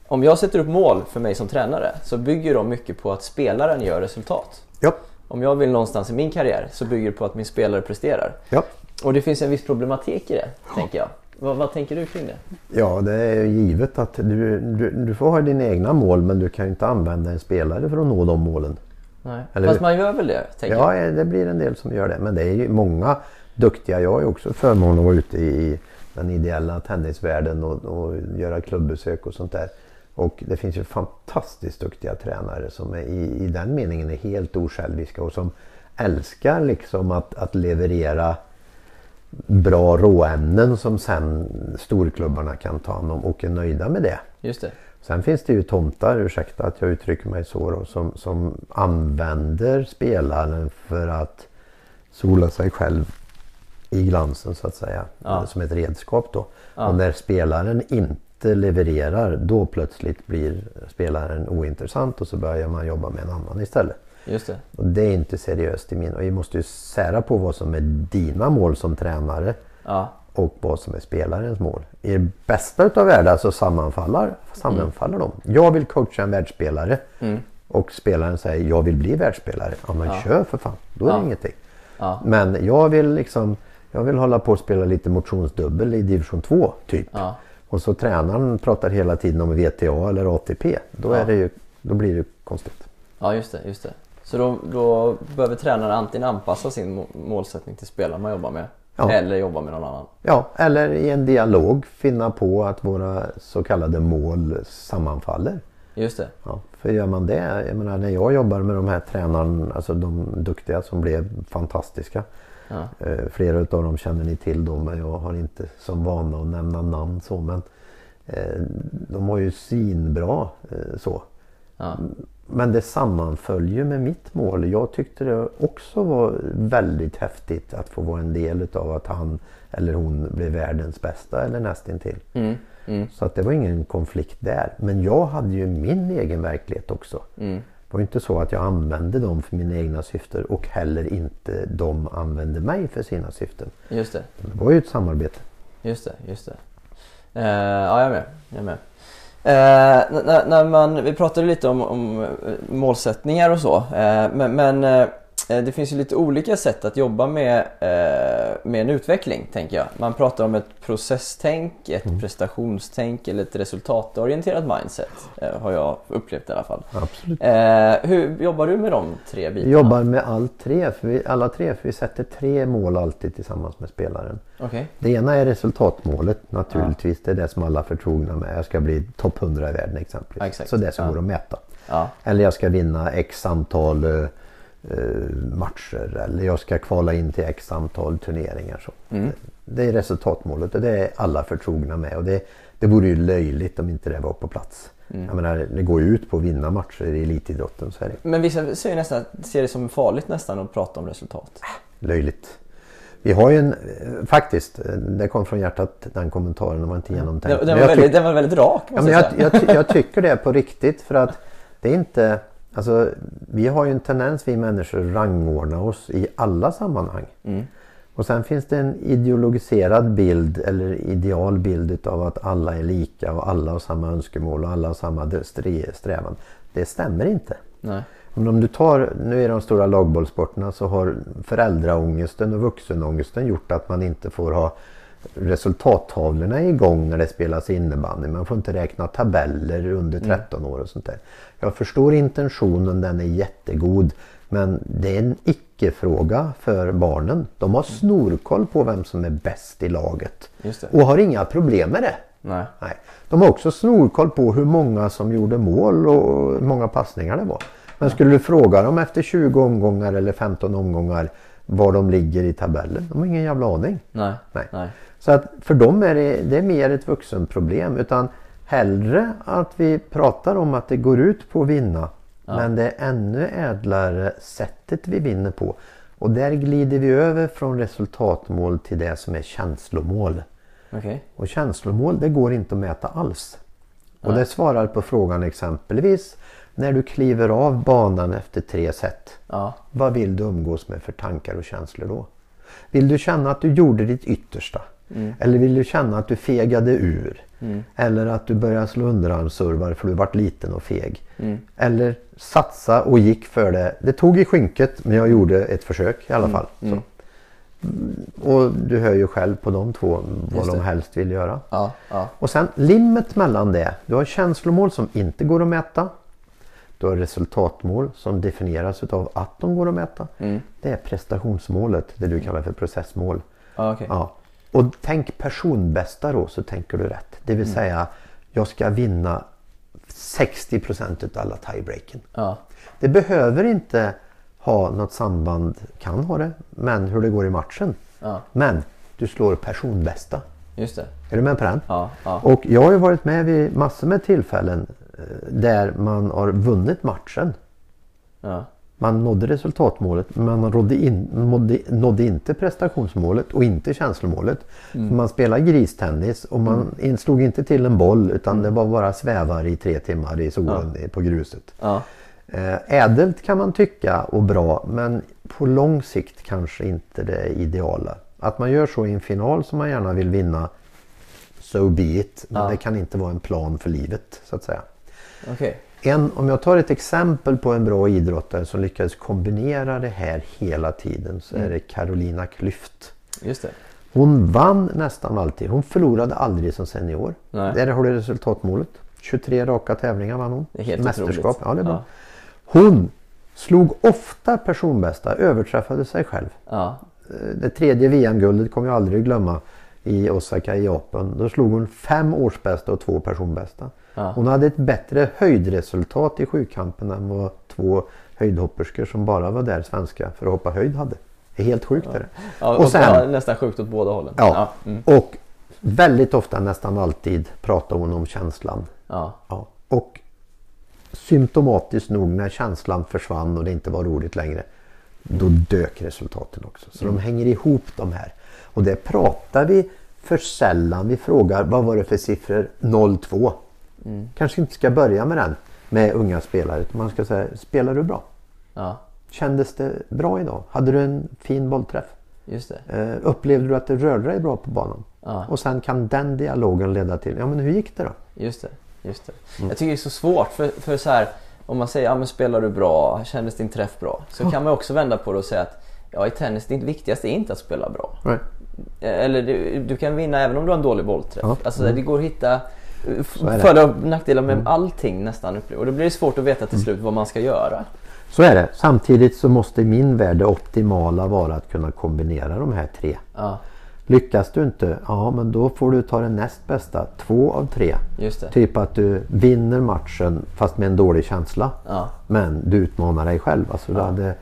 C: om jag sätter upp mål för mig som tränare så bygger de mycket på att spelaren gör resultat.
B: ja.
C: Om jag vill någonstans i min karriär så bygger det på att min spelare presterar.
B: ja.
C: Och det finns en viss problematik i det, tänker jag. Vad, vad tänker du kring det?
B: Ja, det är givet att du, du, du får ha dina egna mål men du kan inte använda en spelare för att nå de målen.
C: Nej.
B: Eller
C: Fast man gör väl det, tänker
B: Ja,
C: jag.
B: det blir en del som gör det. Men det är ju många duktiga. Jag har ju också förmånen att vara ute i den ideella tennisvärlden och, och göra klubbesök och sånt där. Och det finns ju fantastiskt duktiga tränare som är i, i den meningen är helt osjälviska och som älskar liksom att, att leverera bra råämnen som sen storklubbarna kan ta hand om och är nöjda med det.
C: Just det.
B: Sen finns det ju tomtar, ursäkta att jag uttrycker mig så då, som, som använder spelaren för att sola sig själv i glansen så att säga.
C: Ja.
B: Som ett redskap då.
C: Ja.
B: Och när spelaren inte levererar då plötsligt blir spelaren ointressant och så börjar man jobba med en annan istället.
C: Just det.
B: Och det är inte seriöst i min... Och vi måste ju sära på vad som är dina mål som tränare
C: Ja.
B: och vad som är spelarens mål. I det bästa utav världar så sammanfaller, sammanfaller de. Jag vill coacha en världsspelare
C: Mm.
B: och spelaren säger jag vill bli världsspelare. Ja men kör för fan, då är det
C: Ja.
B: ingenting.
C: Ja.
B: Men jag vill liksom jag vill hålla på och spela lite motionsdubbel i division 2 typ.
C: Ja.
B: Och så tränaren pratar hela tiden om VTA eller ATP. Då,
C: Ja.
B: är det ju, då blir det konstigt.
C: Ja, just det. Just det. Så då, då behöver tränaren antingen anpassa sin må- målsättning till spelaren man jobbar med
B: Ja.
C: eller jobba med någon annan.
B: Ja, eller i en dialog finna på att våra så kallade mål sammanfaller.
C: Just det.
B: Ja, för gör man det, jag menar när jag jobbar med de här tränarna, alltså de duktiga som blev fantastiska.
C: Ja.
B: Eh, flera utav dem känner ni till då men jag har inte som vana att nämna namn så men eh, de har ju svinbra eh, så.
C: Ja.
B: Men det sammanföll ju med mitt mål. Jag tyckte det också var väldigt häftigt att få vara en del utav att han eller hon blev världens bästa eller nästintill.
C: Mm. Mm.
B: Så att det var ingen konflikt där. Men jag hade ju min egen verklighet också.
C: Mm.
B: Det var inte så att jag använde dem för mina egna syften och heller inte de använde mig för sina syften.
C: Just det.
B: Det var ju ett samarbete.
C: Just det, just det. Eh, ja, jag är med. Jag är med. N- när, när man, vi pratade lite om, om målsättningar och så. Eh, men men det finns ju lite olika sätt att jobba med, eh, med en utveckling, tänker jag. Man pratar om ett processtänk, ett prestationstänk eller ett resultatorienterat mindset. Eh, har jag upplevt i alla fall.
B: Absolut.
C: Eh, hur jobbar du med de tre bitarna?
B: jobbar med all tre, för vi, alla tre, för vi sätter tre mål alltid tillsammans med spelaren.
C: Okej.
B: Det ena är resultatmålet naturligtvis. Det är det som alla är förtrogna med. Jag ska bli topp 100 i världen exempelvis.
C: Ja.
B: Så det som
C: Ja.
B: går att mäta.
C: Ja.
B: Eller jag ska vinna x antal eh, eh, matcher. Eller jag ska kvala in till x antal turneringar. Så.
C: Mm.
B: Det är resultatmålet och det är alla förtrogna med. Och det, det vore ju löjligt om inte det var på plats.
C: Mm.
B: Jag menar, det går ju ut på att vinna matcher i elitidrotten. Så är det
C: Men vissa ser, ju nästan, ser det som farligt nästan att prata om resultat.
B: löjligt. Vi har ju en, eh, faktiskt, eh, det kom från hjärtat den kommentaren, den var inte genomtänkt.
C: Den, var väldigt, den var väldigt rak
B: Ja, men
C: jag
B: jag, jag tycker det på riktigt för att det är inte... Alltså, vi har ju en tendens vi människor rangordna oss i alla sammanhang.
C: Mm.
B: Och sen finns det en ideologiserad bild eller ideal bild utav att alla är lika och alla har samma önskemål och alla har samma strävan. Det stämmer inte.
C: Nej.
B: Men om du tar, nu i de stora lagbollsporterna så har föräldraångesten och vuxenångesten gjort att man inte får ha resultattavlorna igång när det spelas innebandy. Man får inte räkna tabeller under 13 år och sånt där. Jag förstår intentionen, den är jättegod. Men det är en icke-fråga för barnen. De har snorkoll på vem som är bäst i laget. Och har inga problem med det.
C: Nej.
B: Nej. De har också snorkoll på hur många som gjorde mål och hur många passningar det var. Men skulle du fråga dem efter 20 omgångar eller 15 omgångar var de ligger i tabellen? De har ingen jävla aning.
C: Nej.
B: Nej.
C: Nej.
B: Så att för dem är det, det är mer ett vuxenproblem. Utan hellre att vi pratar om att det går ut på att vinna. Men det är ännu ädlare sättet vi vinner på. Och där glider vi över från resultatmål till det som är känslomål.
C: Okej.
B: Och känslomål det går inte att mäta alls. Och det svarar på frågan exempelvis när du kliver av banan efter tre set.
C: Ja.
B: Vad vill du umgås med för tankar och känslor då? Vill du känna att du gjorde ditt yttersta? Eller vill du känna att du fegade ur? Eller att du började slå underarmsservar för du vart liten och feg? Eller satsa och gick för det. Det tog i skynket men jag gjorde ett försök i alla fall. Så. Och du hör ju själv på de två vad de helst vill göra.
C: Ja. Ja.
B: Och sen limmet mellan det. Du har känslomål som inte går att mäta. Du har resultatmål som definieras av att de går att mäta.
C: Mm.
B: Det är prestationsmålet, det du kallar för processmål.
C: Ja, okej.
B: Ja. Och tänk personbästa då så tänker du rätt. Det
C: Mm.
B: vill säga jag ska vinna 60% av alla tiebreaken.
C: Ja.
B: Det behöver inte ha något samband, kan ha det, men hur det går i matchen.
C: Ja.
B: Men du slår personbästa.
C: Just det.
B: Är du med på den?
C: Ja. Ja.
B: Och jag har ju varit med vid massor med tillfällen eh, där man har vunnit matchen.
C: Ja.
B: Man nådde resultatmålet men man nådde, in, nådde, nådde inte prestationsmålet och inte känslomålet. Man spelade gristennis och man in, slog inte till en boll utan det var bara svävar i tre timmar i solen i- på gruset.
C: Ja.
B: Eh, ädelt kan man tycka och bra men på lång sikt kanske inte det ideala. Att man gör så i en final som man gärna vill vinna, so be it. Men
C: Ja.
B: det kan inte vara en plan för livet så att säga.
C: Okej.
B: En, om jag tar ett exempel på en bra idrottare som lyckades kombinera det här hela tiden så är det Carolina Klüft.
C: Just det.
B: Hon vann nästan alltid. Hon förlorade aldrig som senior.
C: Nej.
B: Där har du resultatmålet. 23 raka tävlingar vann hon.
C: Det är helt
B: Mästerskap. Ja, det är bra.
C: Ja.
B: Hon slog ofta personbästa, överträffade sig själv.
C: Ja.
B: Eh, Det tredje VM-guldet kommer jag aldrig glömma i Osaka i Japan. Då slog hon fem årsbästa och två personbästa.
C: Ja.
B: Hon hade ett bättre höjdresultat i sjukampen än vad två höjdhopperskor som bara var där svenska för att hoppa höjd hade. Det är helt sjukt. Det.
C: Ja,
B: Och sen-
C: ja, nästan sjukt åt båda hållen.
B: Ja.
C: Mm.
B: Och väldigt ofta, nästan alltid, pratar hon om känslan.
C: Ja.
B: Ja. Och symptomatiskt nog när känslan försvann och det inte var roligt längre. Då dök resultaten också. Så de hänger ihop de här. Och det pratar vi för sällan vi frågar vad var det för siffror 02.
C: Mm.
B: Kanske inte ska börja med den med unga spelare. utan Man ska säga, spelar du bra?
C: Ja,
B: Kändes det bra idag? Hade du en fin bollträff?
C: just det.
B: Eh, upplevde du att du rörde dig bra på banan?
C: Ja.
B: Och sen kan den dialogen leda till, ja men hur gick det då?
C: Just det, just det.
B: Mm.
C: Jag tycker det är så svårt för, för så här, om man säger ja men spelar du bra, kändes din träff bra? Så kan man också vända på det och säga att ja i tennis, det viktigaste är inte att spela bra.
B: Nej.
C: Eh, Eller du, du kan vinna även om du har en dålig bollträff.
B: Ja.
C: Alltså det går att hitta f-
B: Så är det. Mm.
C: fördelar och nackdelar med allting nästan. Och då blir det svårt att veta till slut vad man ska göra.
B: Så är det. Samtidigt så måste i min värld det optimala vara att kunna kombinera de här tre.
C: Ja,
B: Lyckas du inte, ja men då får du ta det näst bästa, två av tre. Typ att du vinner matchen fast med en dålig känsla.
C: Ja,
B: Men du utmanar dig själv. Alltså du hade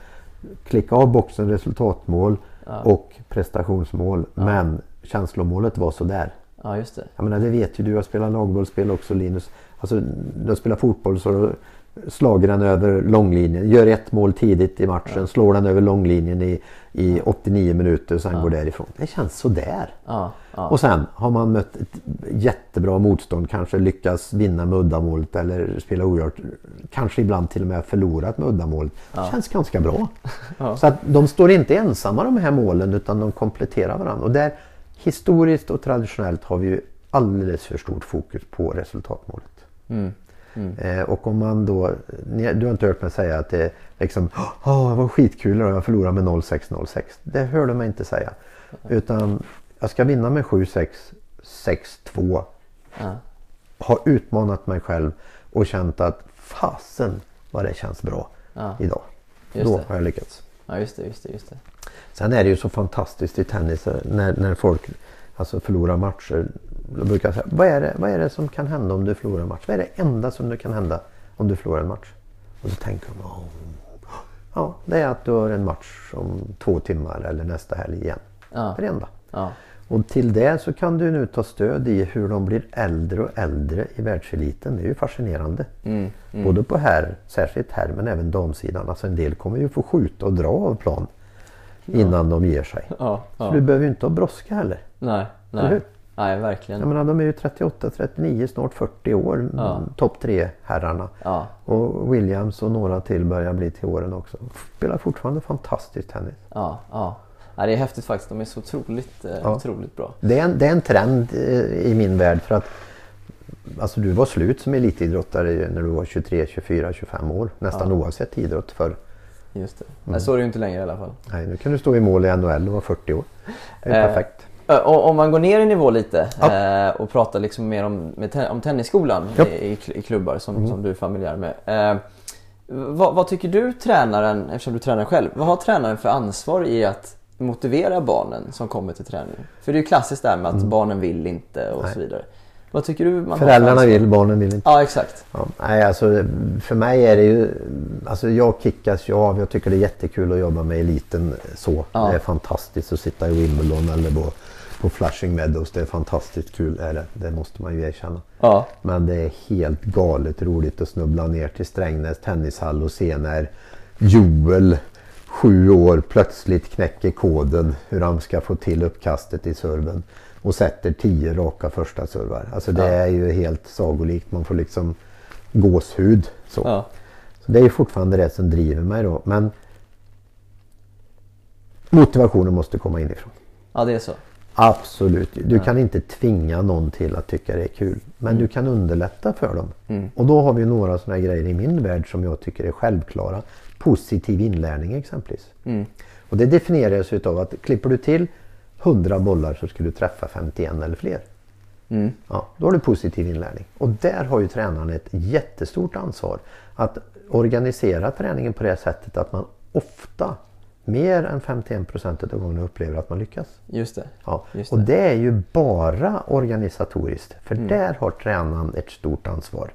B: klickat av boxen resultatmål och prestationsmål. Men känslomålet var sådär.
C: Ja just det.
B: Jag menar det vet ju du, jag spelar lagbollspel också Linus. Alltså du spelar fotboll så slager den över långlinjen. Gör ett mål tidigt i matchen, slår den över långlinjen i, i 89 minuter och sen går därifrån. Det känns sådär.
C: Ja, ja,
B: Och sen har man mött ett jättebra motstånd, kanske lyckas vinna med uddamålet eller spela oerhört. Kanske ibland till och med förlorat med uddamålet. Det känns ganska bra. Så att de står inte ensamma de här målen utan de kompletterar varandra. Och där historiskt och traditionellt har vi ju alldeles för stort fokus på resultatmålet. Eh, och om man då, ni- du har inte hört mig säga att det är liksom, åh det var skitkul idag, jag förlorade med 0-6-0-6. Det hör du mig inte säga. Utan jag ska vinna med 7-6, 6-2.
C: ja,
B: Har utmanat mig själv och känt att fasen vad det känns bra idag.
C: Just
B: Då
C: det.
B: har jag lyckats.
C: ja just det, just det, just det.
B: Sen är det ju så fantastiskt i tennis eh, när, när folk alltså förlorar matcher. Då brukar jag säga, vad är, det, vad är det som kan hända om du förlorar en match? Vad är det enda som kan hända om du förlorar en match? Och så tänker de, "Åh, ja det är att du har en match om två timmar eller nästa helg igen.
C: Ja.
B: Det enda.
C: Ja,
B: Och till det så kan du nu ta stöd i hur de blir äldre och äldre i världseliten. Det är ju fascinerande.
C: Mm,
B: Både på herr, särskilt herr men även damsidan. Alltså en del kommer ju få skjuta och dra av plan innan de ger sig.
C: ja,
B: Så
C: ja.
B: du behöver ju inte ha brådska heller.
C: Nej, nej. Nej, verkligen.
B: Jag menar de är ju 38, 39, snart 40 år.
C: Ja.
B: Topp tre herrarna.
C: Ja,
B: Och Williams och några till börjar bli till åren också. Spelar fortfarande fantastisk tennis.
C: ja, ja. ja. Det är häftigt faktiskt. De är så otroligt, eh,
B: Ja.
C: otroligt bra.
B: Det är en, det är en trend eh, i min värld för att Alltså du var slut som elitidrottare när du var 23, 24, 25 år. Nästan oavsett idrott för
C: Just det.
B: Mm.
C: Nej, så är det ju inte längre i alla fall.
B: Nej, nu kan du stå i mål i NHL och vara 40 år. Det är
C: Eh,
B: perfekt.
C: Om man går ner i nivå lite
B: Ja.
C: eh, och pratar liksom mer om, om tennisskolan
B: Ja.
C: i, i kl- i klubbar som,
B: Mm.
C: som du är familjär med. Eh, vad, vad tycker du tränaren, eftersom du tränar själv, vad har tränaren för ansvar i att motivera barnen som kommer till träning? För det är ju klassiskt där med att barnen vill inte och
B: Mm. Nej.
C: så vidare. Vad tycker du man
B: Föräldrarna vill, barnen vill inte.
C: Ja exakt.
B: Ja, nej, alltså, för mig är det ju... Alltså jag kickas ju av. Jag tycker det är jättekul att jobba med eliten så.
C: Ja.
B: Det är fantastiskt att sitta i Wimbledon eller på, på Flushing Meadows. Det är fantastiskt kul. Är det. det måste man ju erkänna.
C: Ja.
B: Men det är helt galet roligt att snubbla ner till Strängnäs tennishall och se när Joel, sju år, plötsligt knäcker koden hur han ska få till uppkastet i serven och sätter tio raka första servar. Alltså det
C: Ja.
B: är ju helt sagolikt. Man får liksom gåshud. Så.
C: Ja.
B: Så det är fortfarande det som driver mig då. Men motivationen måste komma inifrån.
C: ja, det är så.
B: Absolut. Du kan inte tvinga någon till att tycka det är kul. Men du kan underlätta för dem. Och då har vi några sådana grejer i min värld som jag tycker är självklara. Positiv inlärning exempelvis. Och det definieras utav att klipper du till 100 bollar så ska du träffa 51 eller fler. Ja, då har du positiv inlärning. Och där har ju tränaren ett jättestort ansvar. Att organisera träningen på det sättet att man ofta, mer än 51% av gångerna upplever att man lyckas.
C: Just det.
B: Ja,
C: Just
B: och
C: det.
B: det är ju bara organisatoriskt. För där har tränaren ett stort ansvar.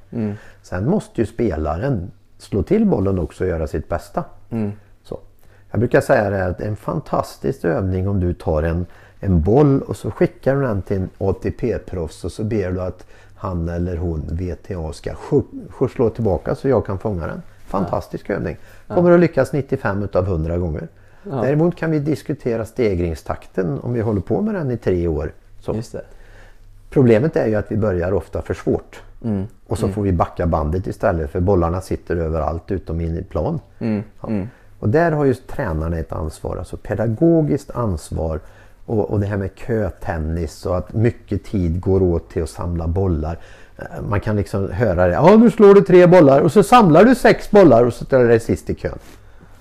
B: Sen måste ju spelaren slå till bollen också och göra sitt bästa. Så. Jag brukar säga det här att det är en fantastisk övning om du tar en, en boll och så skickar du den till en ATP-proffs och så ber du att han eller hon, VTA, ska sk- sk- slå tillbaka så jag kan fånga den. Fantastisk övning. Kommer att lyckas 95 utav 100 gånger. Däremot kan vi diskutera stegringstakten om vi håller på med den i tre år. Problemet är ju att vi börjar ofta för svårt.
C: Mm.
B: Och så får vi backa bandet istället för bollarna sitter överallt utom in i plan.
C: Mm.
B: Ja. Och där har ju tränarna ett ansvar, alltså pedagogiskt ansvar. Och, och det här med kötennis och att mycket tid går åt till att samla bollar. Eh, Man kan liksom höra det. Ja, nu slår du tre bollar och så samlar du sex bollar och så ställer du dig sist i kön.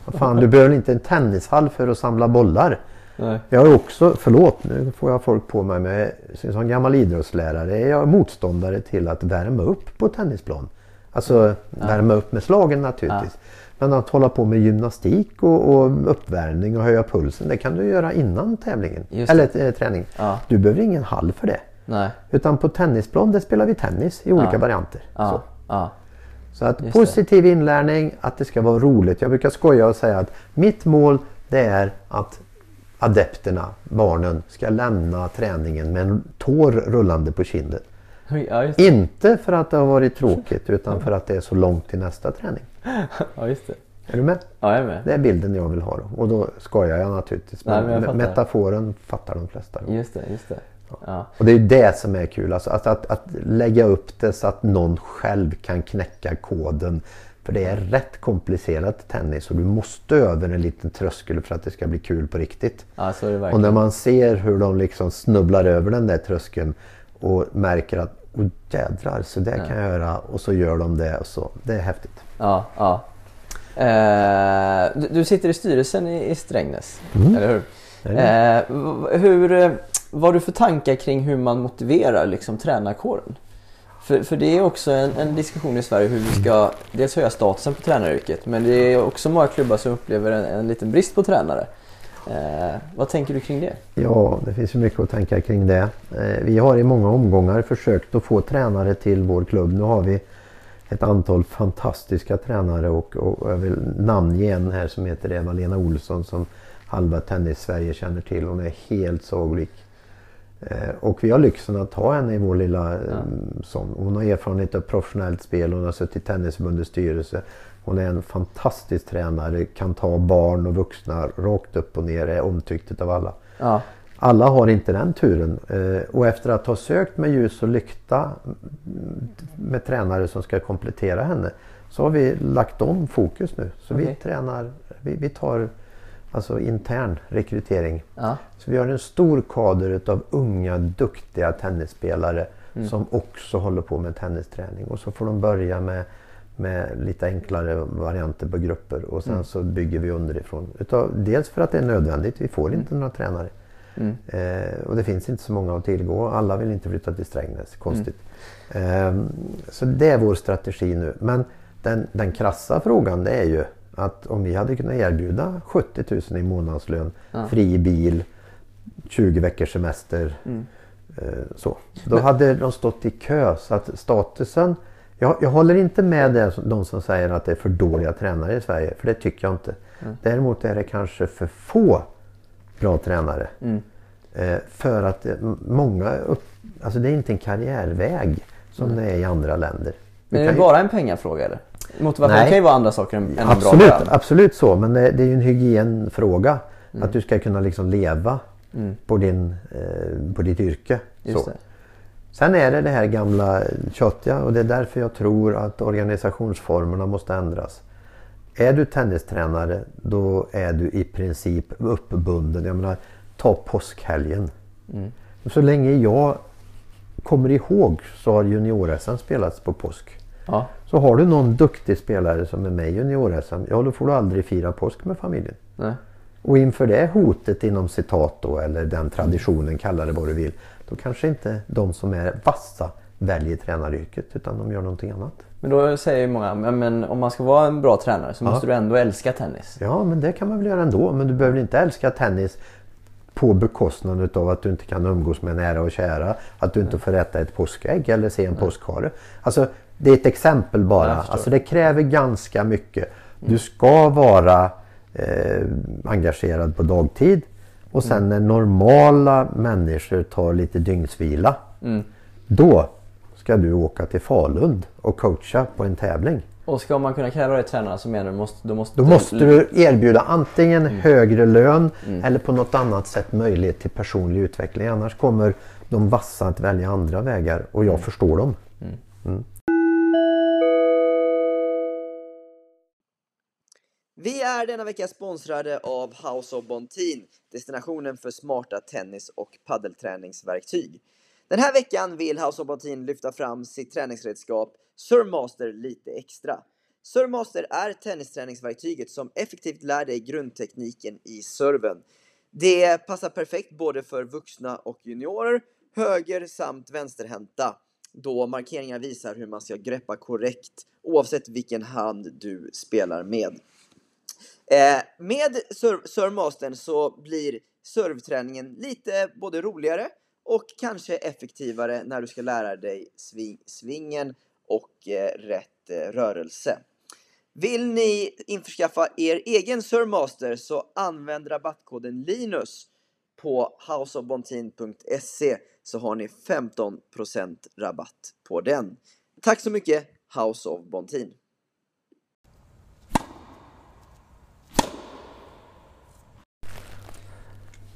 B: Fan, du behöver inte en tennishall för att samla bollar.
C: Nej.
B: Jag är också, förlåt nu får jag folk på mig, men som gammal idrottslärare är jag motståndare till att värma upp på tennisplan. Alltså värma upp med slagen naturligtvis. Men att hålla på med gymnastik och, och uppvärmning och höja pulsen, det kan du göra innan tävlingen.
C: Det.
B: Eller eh, träning.
C: Ja.
B: Du behöver ingen hall för det.
C: Nej.
B: Utan på tennisplan där spelar vi tennis i olika
C: Ja.
B: varianter. Så.
C: Ja. Ja.
B: Så att
C: Just
B: positiv inlärning, att det ska vara roligt. Jag brukar skoja och säga att mitt mål det är att adepterna, barnen, ska lämna träningen med en tår rullande på kinden.
C: Ja, det.
B: Inte för att det har varit tråkigt utan för att det är så långt till nästa träning.
C: Ja, just det.
B: Är du med?
C: Ja, jag är med.
B: Det är bilden jag vill ha då. Och då skojar jag naturligtvis.
C: Nej,
B: Men,
C: men jag fattar.
B: metaforen fattar de flesta. Då.
C: Just det, just det. Ja.
B: Och det är ju det som är kul. Alltså att, att, att lägga upp det så att någon själv kan knäcka koden. För det är rätt komplicerat tennis och du måste över en liten tröskel för att det ska bli kul på riktigt.
C: ja, det
B: Och när man ser hur de liksom snubblar över den där tröskeln och märker att oh, jädrar, så där kan jag göra och så gör de det. Och så. Det är häftigt.
C: Ja, ja. Eh, du, du sitter i styrelsen i, i Strängnäs, eller hur? Eh, hur eh, vad har du för tankar kring hur man motiverar liksom, tränarkåren? För, för det är också en, en diskussion i Sverige hur vi ska dels höja statusen på tränaryrket men det är också många klubbar som upplever en, en liten brist på tränare. Eh, vad tänker du kring det?
B: Ja, det finns ju mycket att tänka kring det. Eh, Vi har i många omgångar försökt att få tränare till vår klubb. Nu har vi ett antal fantastiska tränare och, och jag vill namnge en här som heter Eva-Lena Olsson som halva tennis-Sverige känner till. Hon är helt saglik. Eh, Och vi har lyxen att ha henne i vår lilla eh, sån. Hon har erfarenhet av professionellt spel, hon har suttit i Tennisförbundets styrelse. Hon är en fantastisk tränare, kan ta barn och vuxna rakt upp och ner, är omtyckt av alla.
C: Ja,
B: Alla har inte den turen. Eh, Och efter att ha sökt med ljus och lykta mm, med tränare som ska komplettera henne så har vi lagt om fokus nu. Så vi
C: Okej.
B: tränar, vi, vi tar alltså intern rekrytering.
C: ja,
B: Så vi har en stor kader utav unga duktiga tennisspelare som också håller på med tennisträning. Och så får de börja med, med lite enklare varianter på grupper och sen så bygger vi underifrån. Utav, dels för att det är nödvändigt, vi får inte några tränare. Eh, och det finns inte så många att tillgå. Alla vill inte flytta till Strängnäs, konstigt. Eh, så det är vår strategi nu. Men den, den krassa frågan det är ju att om vi hade kunnat erbjuda 70 000 i månadslön, fri bil, 20 veckors semester. Eh, så. Då hade de stått i kö. Så att statusen... Jag, jag håller inte med det, de som säger att det är för dåliga tränare i Sverige. För det tycker jag inte. Däremot är det kanske för få bra tränare. Eh, för att eh, många... Upp, alltså det är inte en karriärväg som det är i andra länder.
C: Men är det bara en pengafråga eller? Motivation
B: Nej.
C: kan ju vara andra saker än, en bra
B: Absolut,
C: lön.
B: absolut så. Men det, det är ju en hygienfråga.
C: Mm.
B: Att du ska kunna liksom leva på, din, eh, på ditt yrke.
C: Just
B: så.
C: det.
B: Sen är det det här gamla tjatiga och det är därför jag tror att organisationsformerna måste ändras. Är du tennistränare då är du i princip uppbunden. Jag menar, ta påskhelgen.
C: Mm.
B: Så länge jag kommer ihåg så har junior spelats på påsk.
C: Ja,
B: Så har du någon duktig spelare som är med i junior-SM, ja då får du aldrig fira påsk med familjen.
C: nej.
B: Och inför det hotet inom citat då, eller den traditionen, kalla det vad du vill. Då kanske inte de som är vassa väljer tränaryrket utan de gör någonting annat.
C: Men då säger ju många, men, men om man ska vara en bra tränare så måste du ändå älska tennis.
B: Ja men det kan man väl göra ändå. Men du behöver inte älska tennis på bekostnad utav att du inte kan umgås med nära och kära. Att du inte får äta ett påskägg eller se en påskhare. Alltså det är ett exempel bara. Alltså det kräver ganska mycket. Du ska vara eh, engagerad på dagtid. Och sen när normala människor tar lite dygnsvila. Då ska du åka till Falun och coacha på en tävling.
C: Och ska man kunna kräva det i tränarna så menar du måste, då måste...
B: Då måste du erbjuda antingen
C: Mm.
B: högre lön eller på något annat sätt möjlighet till personlig utveckling. Annars kommer de vassa att välja andra vägar och
C: Mm.
B: jag förstår dem.
A: Vi är denna vecka sponsrade av House of Bontin, destinationen för smarta tennis och paddelträningsverktyg. Den här veckan vill House of Bontin lyfta fram sitt träningsredskap Surmaster lite extra. Surmaster är tennisträningsverktyget som effektivt lär dig grundtekniken i serven. Det passar perfekt både för vuxna och juniorer, höger samt vänsterhänta då markeringar visar hur man ska greppa korrekt oavsett vilken hand du spelar med. Eh, med Sur- Surmastern så blir serveträningen lite både roligare och kanske effektivare när du ska lära dig sving, svingen och eh, rätt eh, rörelse. Vill ni införskaffa er egen Surmaster så använd rabattkoden LINUS på houseofbontin.se så har ni 15% rabatt på den. Tack så mycket House of Bontin!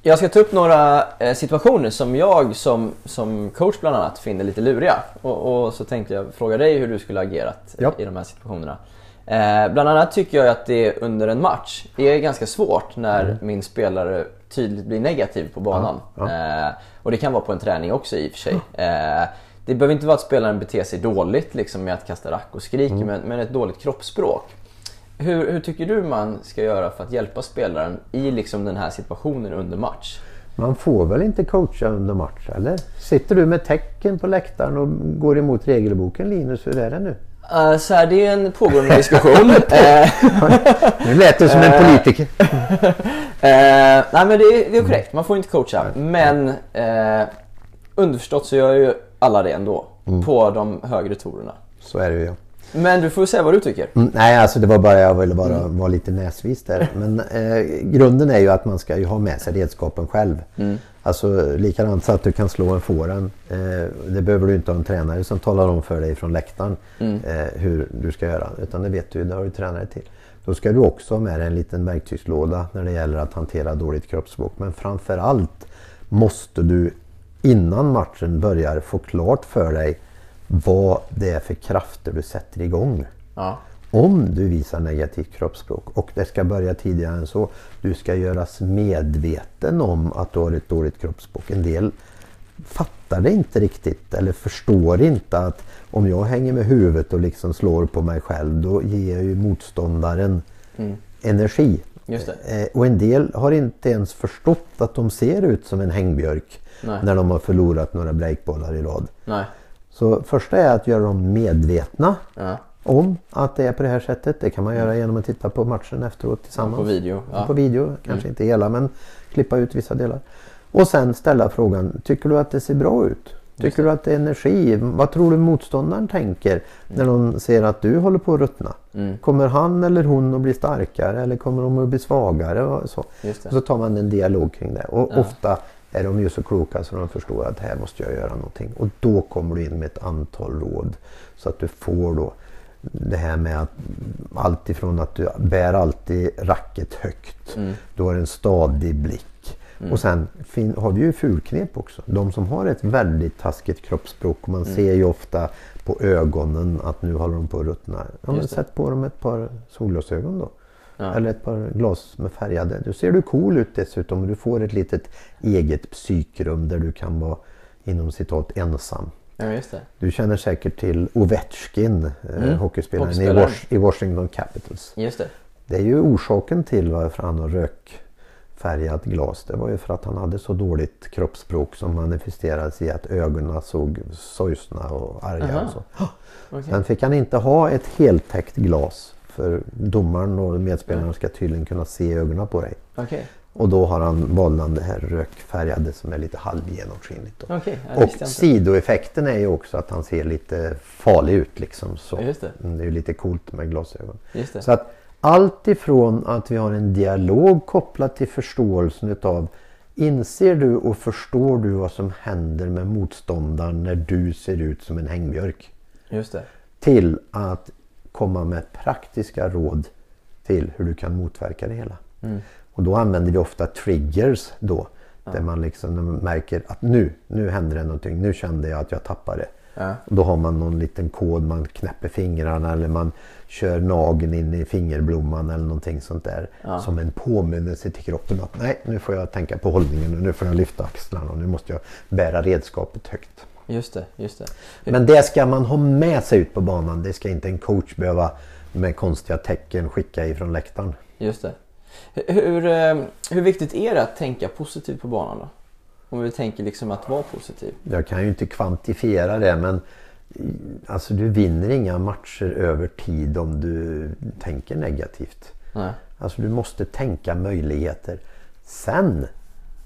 C: Jag ska ta upp några eh, situationer som jag som, som coach bland annat finner lite luriga. Och, och så tänkte jag fråga dig hur du skulle ha agerat
B: Ja.
C: i de här situationerna. Eh, bland annat tycker jag att det under en match är ganska svårt när min spelare tydligt blir negativ på banan.
B: Ja,
C: Eh, och det kan vara på en träning också i och för sig. Eh, det behöver inte vara att spelaren beter sig dåligt liksom med att kasta rack och skrik, men, men ett dåligt kroppsspråk. Hur, hur tycker du man ska göra för att hjälpa spelaren i liksom den här situationen under match?
B: Man får väl inte coacha under match eller? Sitter du med tecken på läktaren och går emot regelboken Linus? Hur är det nu?
C: Uh, så här, det är en pågående diskussion. Eh,
B: Nu lät du som en politiker.
C: eh, nej men det är, det är korrekt, man får inte coacha. Men eh, underförstått så gör ju alla det ändå. På de högre torerna.
B: Så är det ju. ja.
C: Men du får säga vad du tycker.
B: Mm, nej, alltså det var bara jag ville bara vara lite näsvis där. Men eh, grunden är ju att man ska ju ha med sig redskapen själv. Alltså likadant så att du kan slå en fåren. Eh, det behöver du inte ha en tränare som talar om för dig från läktaren eh, hur du ska göra. Utan det vet du, det har du tränare till. Då ska du också ha med dig en liten verktygslåda när det gäller att hantera dåligt kroppsspråk. Men framförallt måste du innan matchen börjar få klart för dig vad det är för krafter du sätter igång.
C: Ja.
B: Om du visar negativt kroppsspråk och det ska börja tidigare än så. Du ska göras medveten om att du har ett dåligt kroppsspråk. En del fattar det inte riktigt eller förstår inte att om jag hänger med huvudet och liksom slår på mig själv då ger jag ju motståndaren energi.
C: Just det.
B: Eh, Och en del har inte ens förstått att de ser ut som en hängbjörk
C: Nej.
B: när de har förlorat några breakbollar i rad.
C: Nej.
B: Så första är att göra dem medvetna
C: Ja.
B: om att det är på det här sättet. Det kan man göra genom att titta på matchen efteråt tillsammans.
C: På video. Ja.
B: På video, kanske inte hela men klippa ut vissa delar. Och sen ställa frågan, tycker du att det ser bra ut? Tycker du att det är energi? Vad tror du motståndaren tänker när de ser att du håller på att ruttna?
C: Mm.
B: Kommer han eller hon att bli starkare eller kommer de att bli svagare? Och så. Och så tar man en dialog kring det. Och
C: Ja.
B: ofta är de ju så kloka så de förstår att här måste jag göra någonting. Och då kommer du in med ett antal råd. Så att du får då det här med att allt ifrån att du bär alltid racket högt.
C: Mm.
B: Du har en stadig blick. Och sen fin- har vi ju fulknep också. De som har ett väldigt taskigt kroppsspråk. Man
C: Mm.
B: ser ju ofta på ögonen att nu håller de på att ruttna. Ja, men sätt på dem ett par solglasögon då.
C: Ja.
B: Eller ett par glas med färgade. Då ser du cool ut dessutom. Du får ett litet eget psykrum där du kan vara inom citat ensam.
C: ja, just det.
B: Du känner säkert till Ovechkin, eh,
C: Mm.
B: hockeyspelaren i. Was- i Washington Capitals.
C: Just det.
B: Det är ju orsaken till varför han har rökfärgat glas. Det var ju för att han hade så dåligt kroppsspråk som manifesterades i att ögonen såg sorgsna och arga
C: Aha.
B: och så.
C: Okej.
B: Sen fick han inte ha ett heltäckt glas. För domaren och medspelarna ska tydligen kunna se ögonen på dig.
C: Okej.
B: Och då har han den det här rökfärgade som är lite halvgenomskinligt.
C: det
B: Och sidoeffekten är ju också att han ser lite farlig ut. Liksom, så.
C: Just det.
B: Mm, det är ju lite coolt med glasögon.
C: Just det.
B: Så att allt ifrån att vi har en dialog kopplat till förståelsen utav Inser du och förstår du vad som händer med motståndaren när du ser ut som en hängbjörk?
C: Just det.
B: Till att komma med praktiska råd till hur du kan motverka det hela.
C: Mm.
B: Och då använder vi ofta triggers då. Där man liksom märker att nu, nu händer det någonting. Nu kände jag att jag tappade.
C: Ja.
B: Då har man någon liten kod, man knäpper fingrarna eller man kör nageln in i fingerblomman eller någonting sånt där.
C: Ja.
B: Som en påminnelse till kroppen att nej, nu får jag tänka på hållningen och nu får jag lyfta axlarna och nu måste jag bära redskapet högt.
C: Just det, just det.
B: Men det ska man ha med sig ut på banan. Det ska inte en coach behöva med konstiga tecken skicka ifrån läktaren.
C: Just det. Hur, eh, hur viktigt är det att tänka positivt på banan då? Om vi tänker liksom att vara positiv.
B: Jag kan ju inte kvantifiera det men alltså du vinner inga matcher över tid om du tänker negativt.
C: Nej.
B: Alltså du måste tänka möjligheter. Sen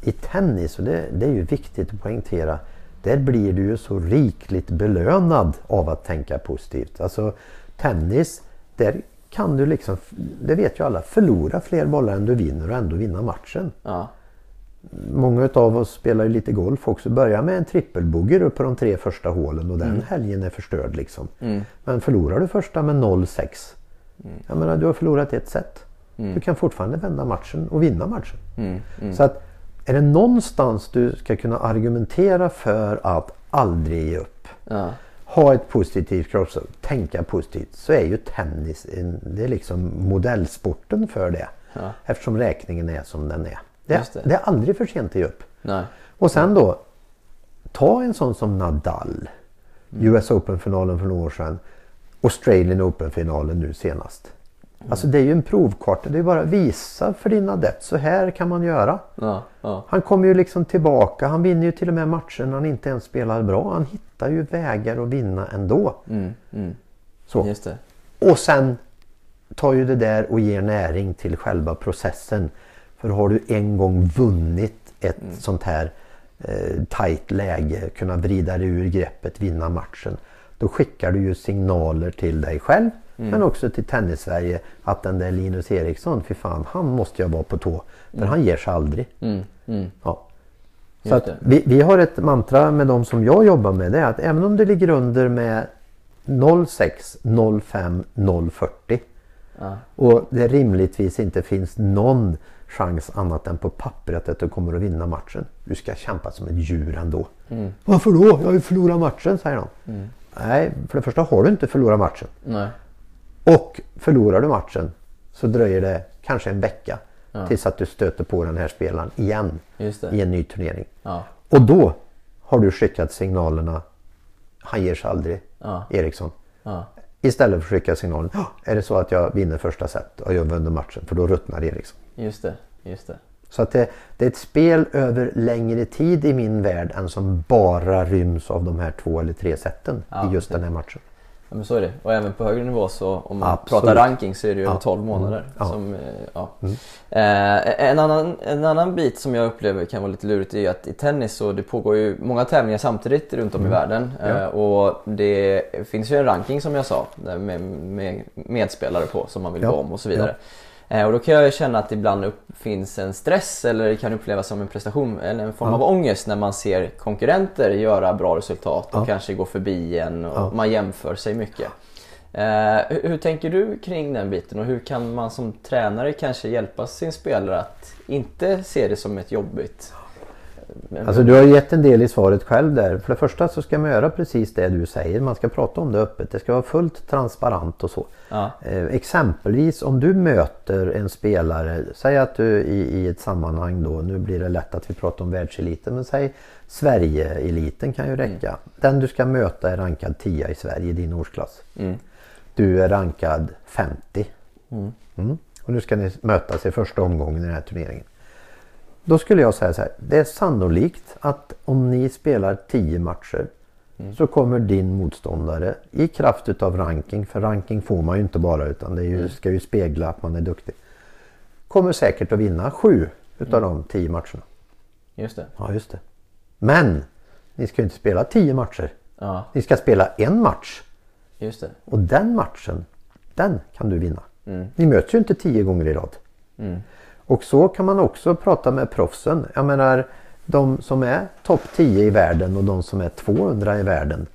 B: i tennis, och det, det är ju viktigt att poängtera, där blir du ju så rikligt belönad av att tänka positivt. Alltså tennis, där kan du liksom, det vet ju alla, förlora fler bollar än du vinner och ändå vinna matchen.
C: Ja.
B: Många av oss spelar ju lite golf också. Börjar med en trippelbogey upp på de tre första hålen och den helgen är förstörd liksom. Men förlorar du första med 0-6. Jag menar du har förlorat ett set. Du kan fortfarande vända matchen och vinna matchen. Så att är det någonstans du ska kunna argumentera för att aldrig ge upp.
C: Ja.
B: Ha ett positivt kroppsspråk, tänka positivt. Så är ju tennis en, det är liksom modellsporten för det.
C: Ja.
B: Eftersom räkningen är som den är. Det,
C: det.
B: det är aldrig för sent att ge upp.
C: Nej.
B: Och sen då, ta en sån som Nadal. US Open-finalen för några år sedan. Australian Open-finalen nu senast. Alltså det är ju en provkarta. Det är bara att visa för din adept. Så här kan man göra.
C: Ja. Ja.
B: Han kommer ju liksom tillbaka. Han vinner ju till och med matcher när han inte ens spelar bra. Han hittar ju vägar att vinna ändå.
C: Mm. Mm.
B: Så. Och sen tar ju det där och ger näring till själva processen. För har du en gång vunnit ett sånt här eh, tajt läge, kunna vrida dig ur greppet, vinna matchen. Då skickar du ju signaler till dig själv men också till tennis-Sverige att den där Linus Eriksson, fy fan, han måste jag vara på tå. För han ger sig aldrig.
C: Mm. Mm.
B: Ja. Så att vi, vi har ett mantra med de som jag jobbar med. Det är att även om du ligger under med 06, 05, 040
C: Ja.
B: och det rimligtvis inte finns någon chans annat än på pappret att du kommer att vinna matchen. Du ska kämpa som ett djur ändå.
C: Mm.
B: Varför då? Jag har ju förlorat matchen, säger de. Nej, för det första har du inte förlorat matchen.
C: Nej.
B: Och förlorar du matchen så dröjer det kanske en vecka tills att du stöter på den här spelaren igen i en ny turnering.
C: Ja.
B: Och då har du skickat signalerna han ger sig aldrig,
C: Ja.
B: Eriksson.
C: Ja.
B: Istället för att skicka signalen, "Ja, är det så att jag vinner första set och jag vinner matchen för då ruttnar Eriksson.
C: Just det. Just det.
B: Så att det, det är ett spel över längre tid i min värld än som bara ryms av de här två eller tre seten
C: Ja,
B: i just den här matchen.
C: Ja, men så är det. Och även på högre nivå så om man
B: Absolut.
C: pratar ranking så är det ju
B: Ja.
C: över 12 månader.
B: Mm. Ja.
C: Som, eh, ja. Eh, en, annan, en annan bit som jag upplever kan vara lite lurigt är att i tennis så det pågår ju många tävlingar samtidigt runt om i världen. Eh, och det finns ju en ranking som jag sa med, med medspelare på som man vill
B: Ja.
C: gå om och så vidare. Eh, och då kan jag känna att ibland upp, finns en stress eller det kan upplevas som en prestation eller en form
B: Ja.
C: av ångest när man ser konkurrenter göra bra resultat och
B: Ja.
C: kanske gå förbi en och
B: Ja.
C: man jämför sig mycket. Eh, hur, hur tänker du kring den biten och hur kan man som tränare kanske hjälpa sin spelare att inte se det som ett jobbigt?
B: Alltså du har gett en del i svaret själv där. För det första så ska man göra precis det du säger. Man ska prata om det öppet. Det ska vara fullt transparent och så.
C: Ja.
B: Eh, exempelvis om du möter en spelare, säg att du i, i ett sammanhang då, nu blir det lätt att vi pratar om världseliten, men säg Sverige-eliten kan ju räcka. Den du ska möta är rankad 10 i Sverige i din årsklass. Du är rankad 50. Mm. Och nu ska ni mötas i första omgången i den här turneringen. Då skulle jag säga så här. Det är sannolikt att om ni spelar 10 matcher så kommer din motståndare i kraft utav ranking, för ranking får man ju inte bara utan det ju, ska ju spegla att man är duktig. Kommer säkert att vinna 7 utav de 10 matcherna.
C: Just det.
B: Ja just det. Men ni ska ju inte spela 10 matcher.
C: Ja,
B: Ni ska spela en match.
C: just det.
B: Och den matchen, den kan du vinna. Ni möts ju inte 10 gånger i rad. Och så kan man också prata med proffsen. Jag menar de som är topp 10 i världen och de som är 200 i världen.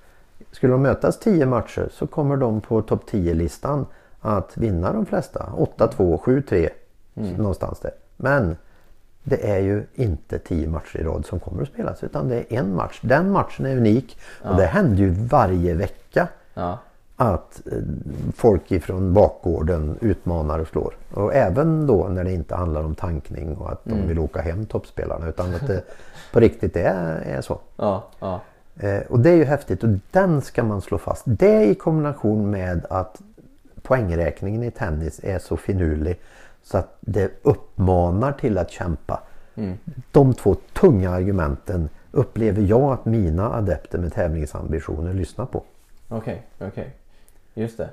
B: skulle de mötas 10 matcher så kommer de på topp 10-listan att vinna de flesta. 8-2, 7-3 någonstans där. Men det är ju inte 10 matcher i rad som kommer att spelas utan det är en match. Den matchen är unik och det händer ju varje vecka
C: Ja.
B: Att eh, folk ifrån bakgården utmanar och slår. Och även då när det inte handlar om tankning och att de vill åka hem toppspelarna utan att det på riktigt är, är så.
C: Ja. Ja.
B: Eh, och det är ju häftigt och den ska man slå fast. Det i kombination med att poängräkningen i tennis är så finurlig så att det uppmanar till att kämpa. De två tunga argumenten upplever jag att mina adepter med tävlingsambitioner lyssnar på.
C: Okej, okej. Just det.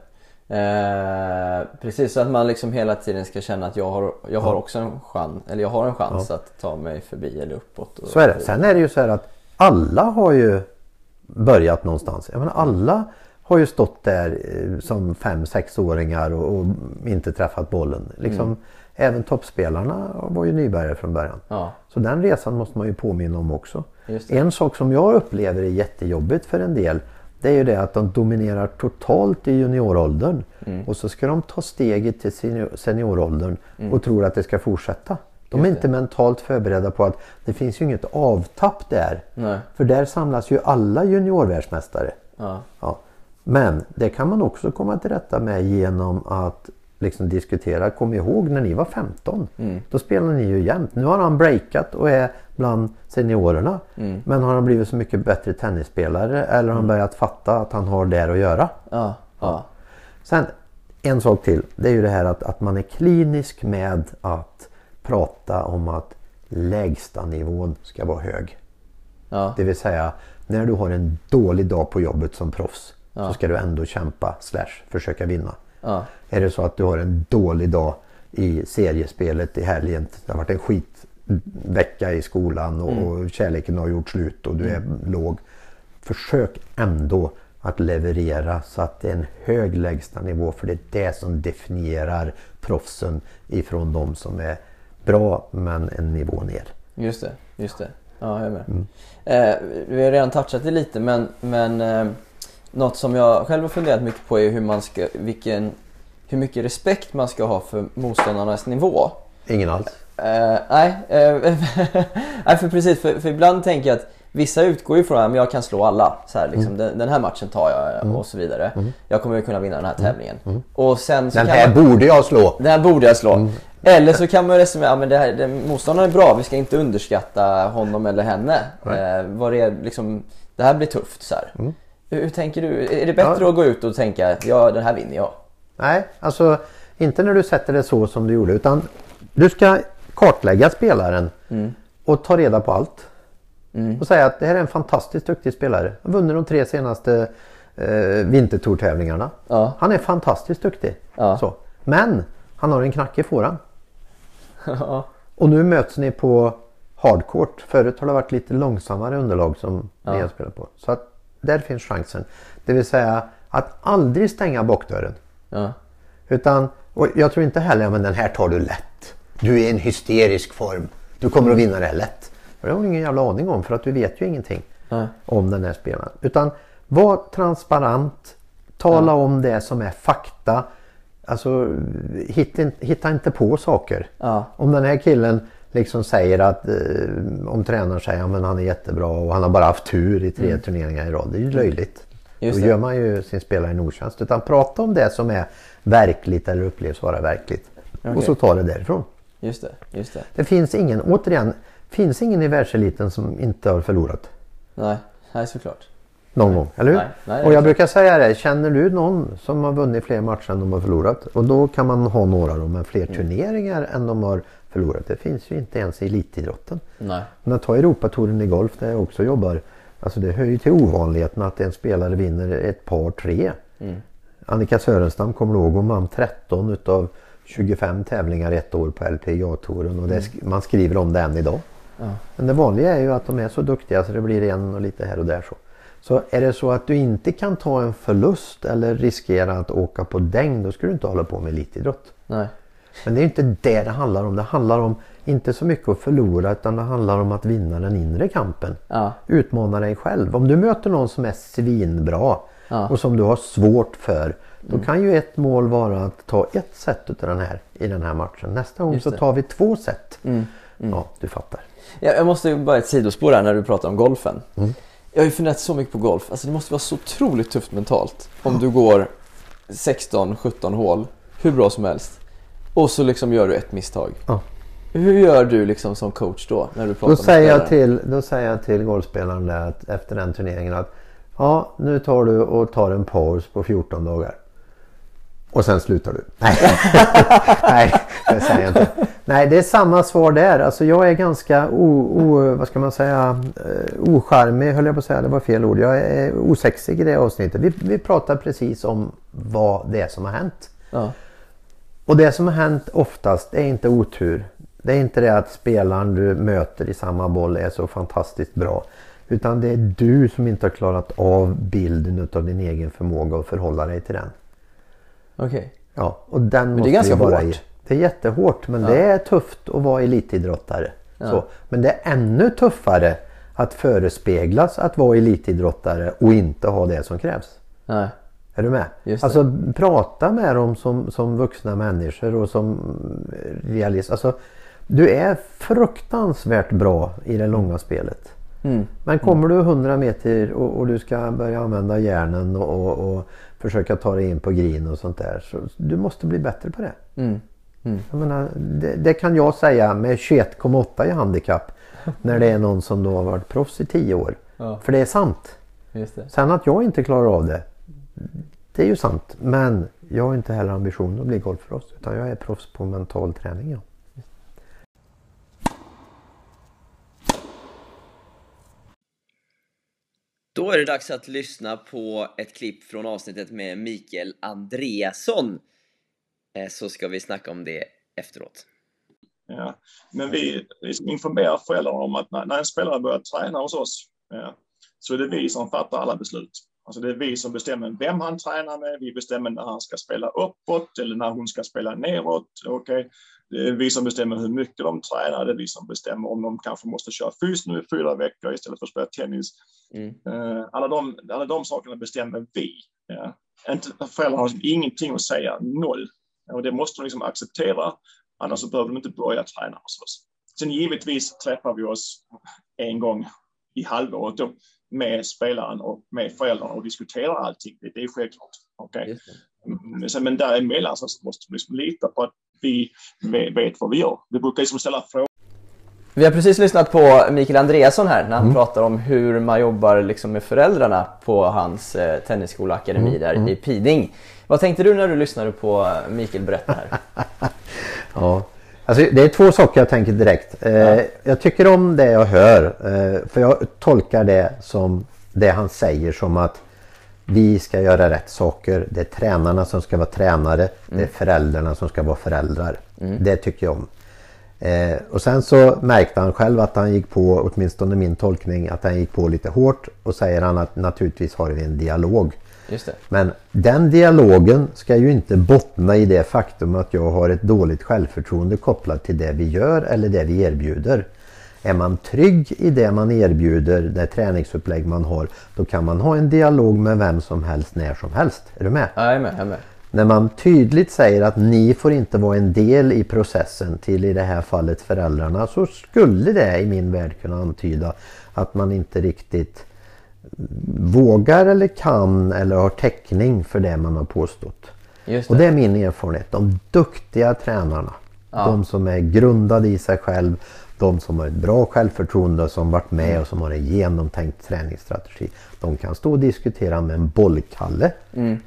C: Eh, precis, så att man liksom hela tiden ska känna att jag har, jag har också en chans, eller jag har en chans att ta mig förbi eller uppåt.
B: Så är det. Sen är det ju så här att alla har ju börjat någonstans. Jag menar, alla har ju stått där eh, som fem sexåringar och, och inte träffat bollen. Liksom, Även toppspelarna var ju nybörjare från början.
C: Ja,
B: Så den resan måste man ju påminna om också. En sak som jag upplever är jättejobbigt för en del det är ju det att de dominerar totalt i junioråldern
C: Mm.
B: och så ska de ta steget till senior- senioråldern och tror att det ska fortsätta. De är
C: Mm.
B: Inte mentalt förberedda på att det finns ju inget avtapp där.
C: Nej.
B: För där samlas ju alla juniorvärldsmästare.
C: ja,
B: Ja. Men det kan man också komma till rätta med genom att liksom diskutera. Kom ihåg när ni var 15. Då spelade ni ju jämt. Nu har han breakat och är bland seniorerna. Men har han blivit så mycket bättre tennisspelare eller har han börjat fatta att han har där att göra?
C: ja, ja.
B: Sen en sak till. Det är ju det här att, att man är klinisk med att prata om att lägsta nivån ska vara hög.
C: ja.
B: Det vill säga när du har en dålig dag på jobbet som proffs så ska du ändå kämpa slash försöka vinna.
C: ja.
B: Är det så att du har en dålig dag i seriespelet i helgen. Det har varit en skitvecka i skolan och, och kärleken har gjort slut och du är låg. Försök ändå att leverera så att det är en hög lägsta nivå för det är det som definierar proffsen ifrån de som är bra men en nivå ner.
C: Just det, just det. Ja, jag är med.
B: Mm.
C: Eh, vi har redan touchat det lite men, men eh, något som jag själv har funderat mycket på är hur, man ska, vilken, hur mycket respekt man ska ha för motståndarnas nivå.
B: Ingen alls.
C: Eh, nej, eh, nej för precis för, för ibland tänker jag att vissa utgår ju från att jag kan slå alla. Så här, liksom,
B: Mm.
C: den, den här matchen tar jag och så vidare. Jag kommer ju kunna vinna den här tävlingen. Och sen
B: Mm. Den här
C: man,
B: borde jag slå.
C: den här borde jag slå.
B: Mm.
C: Eller så kan man resonera, ja, men det här, den, motståndaren är bra, vi ska inte underskatta honom eller henne. Eh, vad det, är, liksom, det här blir tufft. Så här.
B: Mm.
C: Hur, hur tänker du? Är det bättre att gå ut och tänka, ja den här vinner jag?
B: Nej, alltså inte när du sätter det så som du gjorde utan du ska kartlägga spelaren och ta reda på allt. Och säga att det här är en fantastiskt duktig spelare. Han har vunnit de tre senaste eh, vintertourtävlingarna.
C: Ja.
B: Han är fantastiskt duktig.
C: Ja.
B: Så. Men han har en knackig fåran.
C: Ja.
B: Och nu möts ni på hardcourt. Förut har det varit lite långsammare underlag som ni har spelat på. Så att där finns chansen. Det vill säga att aldrig stänga bakdörren.
C: Ja.
B: Utan, och jag tror inte heller, ja, men den här tar du lätt. Du är i en hysterisk form. Du kommer att vinna det här lätt. Och det har du ingen jävla aning om för att du vet ju ingenting
C: Nej.
B: om den här spelaren. Utan var transparent. Tala om det som är fakta. Alltså hitta, hitta inte på saker.
C: Ja.
B: Om den här killen liksom säger att eh, om tränaren säger att han är jättebra och han har bara haft tur i tre turneringar i rad. Det är ju löjligt.
C: Just
B: Då gör man ju sin spelare en otjänst. Utan prata om det som är verkligt eller upplevs vara verkligt. Och
C: Okej.
B: så ta det därifrån.
C: Just det, just det.
B: Det finns ingen, återigen, finns ingen i världseliten som inte har förlorat.
C: Nej, nej såklart.
B: Någon gång, eller hur?
C: Nej, nej,
B: och jag brukar säga det, känner du någon som har vunnit fler matcher än de har förlorat? Och då kan man ha några då, men fler
C: Mm.
B: turneringar än de har förlorat. Det finns ju inte ens i elitidrotten.
C: Nej.
B: Men ta Europatouren i golf där jag också jobbar. Alltså det hör ju till ovanligheten att en spelare vinner ett par tre.
C: Mm.
B: Annika Sörenstam kommer ihåg, hon vann 13 utav 25 tävlingar ett år på LPGA-touren och det, sk- man skriver om det än idag.
C: Mm. Ja.
B: Men det vanliga är ju att de är så duktiga så det blir en och lite här och där så. Så är det så att du inte kan ta en förlust eller riskera att åka på däng då ska du inte hålla på med elitidrott.
C: Nej.
B: Men det är inte det det handlar om. Det handlar om inte så mycket att förlora utan det handlar om att vinna den inre kampen.
C: Ja.
B: Utmana dig själv. Om du möter någon som är svinbra
C: Ja.
B: och som du har svårt för. Då kan ju ett mål vara att ta ett set utav den här i den här matchen. Nästa gång så tar vi två set.
C: Mm.
B: Ja, du fattar.
C: Ja, jag måste bara ett sidospår här när du pratar om golfen.
B: Mm.
C: Jag har ju funderat så mycket på golf. Alltså det måste vara så otroligt tufft mentalt. Om du går 16-17 hål, hur bra som helst. Och så liksom gör du ett misstag.
B: Ja.
C: Hur gör du liksom som coach då? När du pratar
B: Då
C: med
B: säger, jag till, då säger jag till golfspelaren där att efter den turneringen att ja, nu tar du och tar en paus på 14 dagar. Och sen slutar du. Nej, Nej det säger jag inte. Nej, det är samma svar där. Alltså jag är ganska o, o, vad ska man säga, eh, ocharmig höll jag på att säga. Det var fel ord. Jag är osexig i det avsnittet. Vi, vi pratar precis om vad det är som har hänt.
C: Ja.
B: Och det som har hänt oftast är inte otur. Det är inte det att spelaren du möter i samma boll är så fantastiskt bra. Utan det är du som inte har klarat av bilden av din egen förmåga att förhålla dig till den.
C: Okej.
B: Ja, och den
C: det är
B: måste
C: ganska
B: ju vara
C: hårt.
B: I. Det är jättehårt men det är tufft att vara elitidrottare. Så. Men det är ännu tuffare att förespeglas att vara elitidrottare och inte ha det som krävs.
C: Nej.
B: Är du med? Alltså prata med dem som, som vuxna människor och som realist. Alltså, du är fruktansvärt bra i det långa spelet.
C: Mm.
B: Men kommer du 100 meter och, och du ska börja använda hjärnen och, och, och försöka ta dig in på green och sånt där. Så du måste bli bättre på det.
C: Mm.
B: Jag menar, det, det kan jag säga med 21,8 i handikapp. När det är någon som då har varit proffs i 10 år.
C: Ja.
B: För det är sant.
C: Det.
B: Sen att jag inte klarar av det. Det är ju sant. Men jag har inte heller ambition att bli golfproffs. Utan jag är proffs på mental träning. Ja.
A: Då är det dags att lyssna på ett klipp från avsnittet med Mikael Andreasson. Eh, Så ska vi snacka om det efteråt.
D: Ja. Men vi vi informerar föräldrarna om att när, när en spelare börjar träna hos oss ja, så är det vi som fattar alla beslut. Alltså det är vi som bestämmer vem han tränar med, vi bestämmer när han ska spela uppåt eller när hon ska spela neråt. Okay. Det är vi som bestämmer hur mycket de tränar, det är vi som bestämmer om de kanske måste köra fys nu i fyra veckor istället för att spela tennis.
A: Mm.
D: Eh, Alla de, alla de sakerna bestämmer vi. Ja. Föräldrarna har ingenting att säga, noll. Och det måste de liksom acceptera, annars så behöver de inte börja träna hos oss. Sen givetvis träffar vi oss en gång i halvåret då, med spelaren och med föräldrarna och diskuterar allting. Det, det är självklart. Okay?
A: Det.
D: Mm, sen- Men däremellan så måste vi liksom lita på att vi ve- vet vad vi gör. Vi brukar liksom ställa frågor
C: Vi har precis lyssnat på Mikael Andreasson här när han pratar om hur man jobbar liksom med föräldrarna på hans eh, tennisskola akademi där i Piding. Vad tänkte du när du lyssnade på eh, Mikael berätta här?
B: Ja. Alltså, det är två saker jag tänker direkt. Eh, Jag tycker om det jag hör. Eh, för jag tolkar det som det han säger som att vi ska göra rätt saker. Det är tränarna som ska vara tränare. Det är föräldrarna som ska vara föräldrar. Det tycker jag om. Eh, och sen så märkte han själv att han gick på, åtminstone min tolkning, att han gick på lite hårt. Och säger han att naturligtvis har vi en dialog. Men den dialogen ska ju inte bottna i det faktum att jag har ett dåligt självförtroende kopplat till det vi gör eller det vi erbjuder. Är man trygg i det man erbjuder, det träningsupplägg man har, då kan man ha en dialog med vem som helst när som helst. Är du med?
C: Ja, jag är med. Jag är med.
B: När man tydligt säger att ni får inte vara en del i processen till i det här fallet föräldrarna så skulle det i min värld kunna antyda att man inte riktigt vågar eller kan eller har täckning för det man har påstått.
C: Just
B: Och
C: det.
B: det är min erfarenhet. De duktiga tränarna, de som är grundade i sig själv, de som har ett bra självförtroende som varit med och som har en genomtänkt träningsstrategi. De kan stå och diskutera med en bollkalle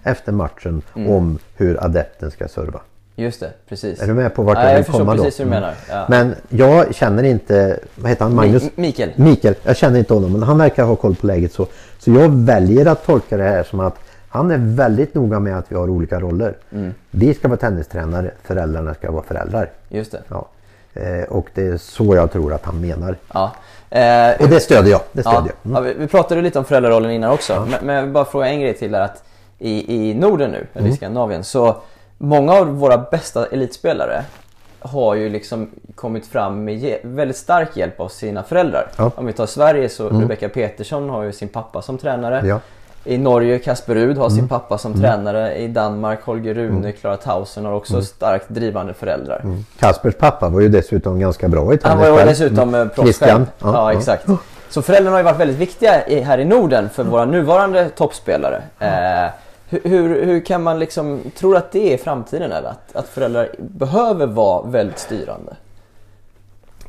B: efter matchen om hur adepten ska serva.
C: Just det, precis.
B: Är du med på vart
C: Ja,
B: jag
C: jag
B: vill
C: förstår
B: komma då?
C: precis hur du menar. Ja.
B: Men jag känner inte, vad heter han, Magnus?
C: Mi- Mikael.
B: Mikael, jag känner inte honom men han verkar ha koll på läget så. Så jag väljer att tolka det här som att han är väldigt noga med att vi har olika roller.
C: Mm.
B: Vi ska vara tennistränare, föräldrarna ska vara föräldrar.
C: Just det.
B: Ja. Eh, och det är så jag tror att han menar.
C: Ja. Eh,
B: Och det stödjer jag. Det stödjer
C: Ja,
B: jag. Mm.
C: ja, vi, vi pratade lite om föräldrarollen innan också. Men, men jag vill bara fråga en grej till där att i, i Norden nu, eller
B: Mm.
C: i Skandinavien, så många av våra bästa elitspelare har ju liksom kommit fram med väldigt stark hjälp av sina föräldrar.
B: Ja.
C: Om vi tar Sverige så Rebecca Petersson har ju sin pappa som tränare.
B: Ja.
C: I Norge Kasper Rud har sin pappa som tränare. I Danmark Holger Rune, Klara Tausen har också starkt drivande föräldrar.
B: Kaspers pappa var ju dessutom ganska bra i tennis
C: Han var ju dessutom mm. proffs själv. Ja,
B: Ja, ja.
C: exakt. Så föräldrarna har ju varit väldigt viktiga i, här i Norden för våra nuvarande toppspelare. Eh, hur, hur, kan man liksom, tror att det är framtiden eller? Att, att föräldrar behöver vara väldigt styrande?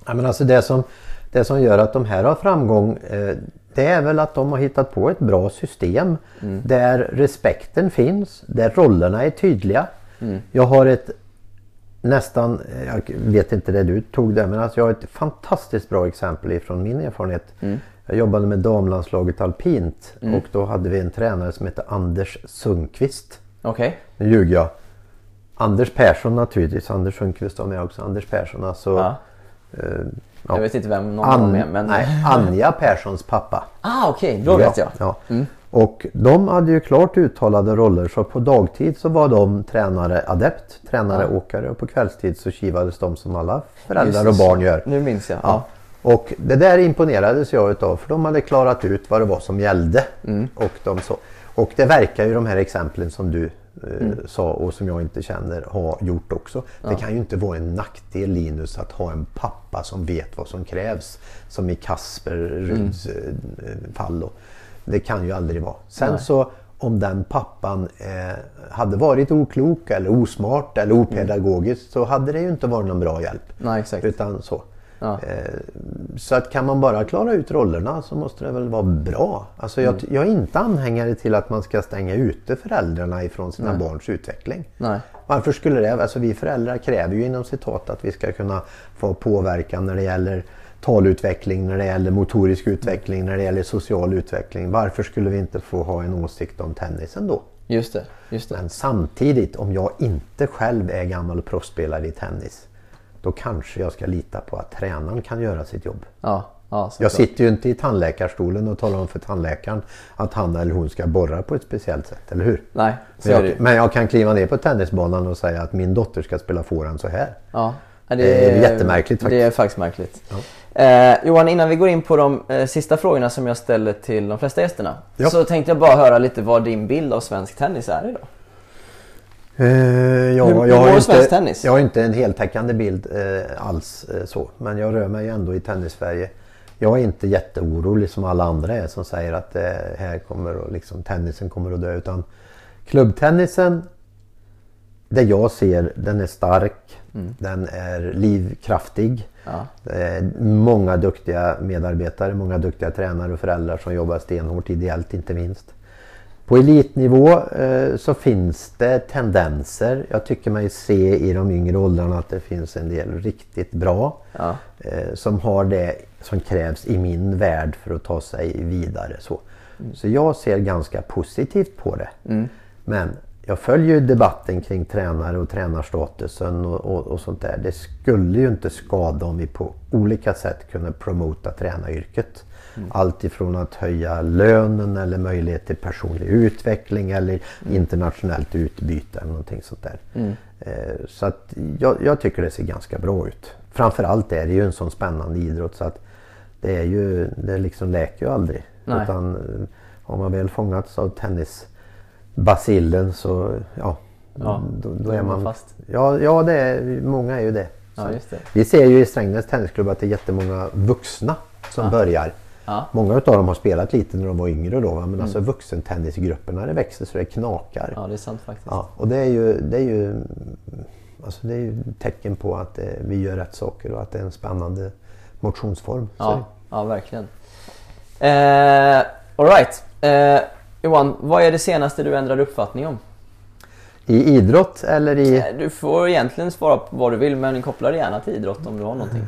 B: Ja, men alltså det, som, det som gör att de här har framgång eh, det är väl att de har hittat på ett bra system där respekten finns, där rollerna är tydliga. Jag har ett nästan, jag vet inte det du tog det, men alltså jag har ett fantastiskt bra exempel ifrån min erfarenhet. Jag jobbade med damlandslaget alpint och då hade vi en tränare som hette Anders Sundqvist.
C: Okej.
B: Nu ljuger jag. Anders Persson naturligtvis. Anders Sundqvist var med också. Anders Persson alltså.
C: Ja.
B: eh, ja.
C: Jag vet inte vem någon dem är men...
B: Nej, Anja Perssons pappa.
C: Ah okej, då vet jag.
B: Ja. Och de hade ju klart uttalade roller så på dagtid så var de tränare adept, tränare åkare och på kvällstid så kivades de som alla föräldrar och
C: Just det,
B: barn gör.
C: Nu minns jag.
B: Ja.
C: Ja.
B: Och det där imponerades jag utav för de hade klarat ut vad det var som gällde. Och, de så. och det verkar ju de här exemplen som du eh, sa och som jag inte känner ha gjort också. Det kan ju inte vara en nackdel Linus att ha en pappa som vet vad som krävs. Som i Kasper Ruds eh, fall. Då. Det kan ju aldrig vara. Sen så om den pappan eh, hade varit oklok eller osmart eller opedagogisk så hade det ju inte varit någon bra hjälp.
C: Nej exakt.
B: Utan så.
C: Ja.
B: Eh, så att kan man bara klara ut rollerna så måste det väl vara bra. Alltså jag,
C: Mm.
B: jag är inte anhängare till att man ska stänga ute föräldrarna ifrån sina barns utveckling.
C: Nej.
B: Varför skulle det? Alltså vi föräldrar kräver ju inom citat att vi ska kunna få påverkan när det gäller talutveckling, när det gäller motorisk utveckling, när det gäller social utveckling. Varför skulle vi inte få ha en åsikt om tennisen då?
C: Just det, just det.
B: Men samtidigt, om jag inte själv är gammal proffsspelare i tennis, då kanske jag ska lita på att tränaren kan göra sitt jobb.
C: Ja, ja
B: Jag sitter ju inte i tandläkarstolen och talar om för tandläkaren att han eller hon ska borra på ett speciellt sätt, eller hur?
C: Nej, så
B: Men
C: är det
B: jag, men jag kan kliva ner på tennisbanan och säga att min dotter ska spela forehand så här.
C: Ja. Ja,
B: Det är jättemärkligt faktiskt.
C: Det är faktiskt märkligt. Eh, Johan, innan vi går in på de eh, sista frågorna som jag ställer till de flesta gästerna.
B: Ja.
C: Så tänkte jag bara höra lite vad din bild av svensk tennis är idag.
B: Eh, ja,
C: Hur-
B: jag, har inte,
C: tennis?
B: jag har inte en heltäckande bild eh, alls eh, så. Men jag rör mig ändå i tennis-Sverige. Jag är inte jätteorolig som alla andra är som säger att eh, här kommer liksom, tennisen kommer att dö. Utan klubbtennisen, det jag ser, den är stark. Den är livkraftig.
C: Ja.
B: Det är många duktiga medarbetare, många duktiga tränare och föräldrar som jobbar stenhårt ideellt inte minst. På elitnivå eh, så finns det tendenser. Jag tycker mig se i de yngre åldrarna att det finns en del riktigt bra.
C: Ja.
B: Eh, som har det som krävs i min värld för att ta sig vidare. Så, så jag ser ganska positivt på det. Men jag följer ju debatten kring tränare och tränarstatusen och, och, och sånt där. Det skulle ju inte skada om vi på olika sätt kunde promota tränaryrket. Allt ifrån att höja lönen eller möjlighet till personlig utveckling eller internationellt utbyte eller någonting sånt där. Eh, Så att jag, jag tycker det ser ganska bra ut. Framförallt är det ju en sån spännande idrott så att det är ju, det liksom läker ju aldrig.
C: Nej.
B: Utan eh, har man väl fångats av tennisbacillen så ja,
C: Ja,
B: då,
C: då är man fast.
B: Ja, ja det är, många är ju det.
C: Ja, det.
B: Vi ser ju i Strängnäs tennisklubb att det är jättemånga vuxna som börjar.
C: Ja.
B: Många av dem har spelat lite när de var yngre då. Men alltså vuxentennisgrupperna det växer så det knakar.
C: Mm. Ja, det är sant faktiskt.
B: Ja, och det är ju, det är ju, alltså det är ju tecken på att eh, vi gör rätt saker och att det är en spännande motionsform.
C: Ja, ja verkligen. Eh, Alright. Eh, Johan, vad är det senaste du ändrade uppfattning om?
B: I idrott eller i...
C: Eh, Du får egentligen svara på vad du vill men koppla det gärna till idrott om du har någonting.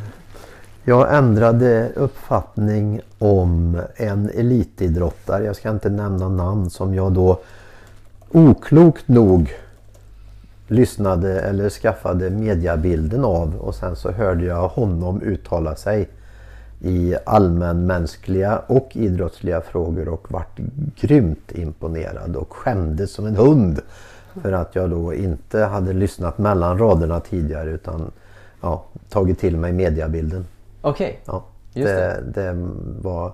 B: Jag ändrade uppfattning om en elitidrottare, jag ska inte nämna namn, som jag då oklokt nog lyssnade eller skaffade mediabilden av och sen så hörde jag honom uttala sig i allmänmänskliga och idrottsliga frågor och vart grymt imponerad och skämdes som en hund. För att jag då inte hade lyssnat mellan raderna tidigare utan ja, tagit till mig mediabilden.
C: Okej,
B: Ja,
C: Just
B: det, det, var,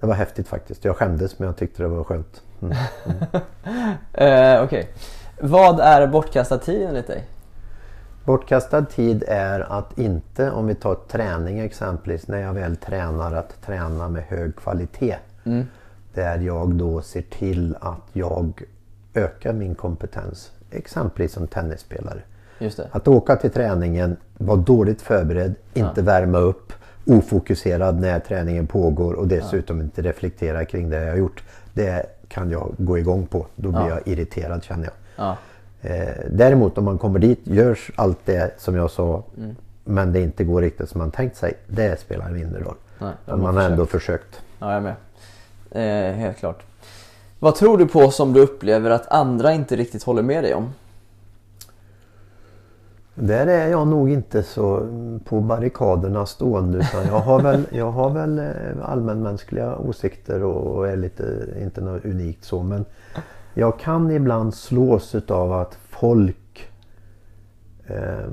B: det var häftigt faktiskt. Jag skämdes men jag tyckte det var skönt. Mm.
C: eh, okej. Vad är bortkastad tid enligt dig?
B: Bortkastad tid är att inte, om vi tar träning exempelvis, när jag väl tränar att träna med hög kvalitet.
C: Mm.
B: Där jag då ser till att jag ökar min kompetens. Exempelvis som tennisspelare. Att åka till träningen, vara dåligt förberedd, inte värma upp, ofokuserad när träningen pågår och dessutom inte reflektera kring det jag har gjort. Det kan jag gå igång på. Då blir
C: Ja.
B: jag irriterad känner jag. Eh, däremot om man kommer dit, görs allt det som jag sa
C: Mm.
B: men det inte går riktigt som man tänkt sig. Det spelar mindre roll.
C: Nej,
B: Om man har ändå
C: försökt. Ja, jag med. Eh, helt klart. Vad tror du på som du upplever att andra inte riktigt håller med dig om?
B: Där är jag nog inte så på barrikaderna stående utan jag har väl, jag har väl eh, allmänmänskliga åsikter och är lite, inte något unikt så men jag kan ibland slås utav att folk eh,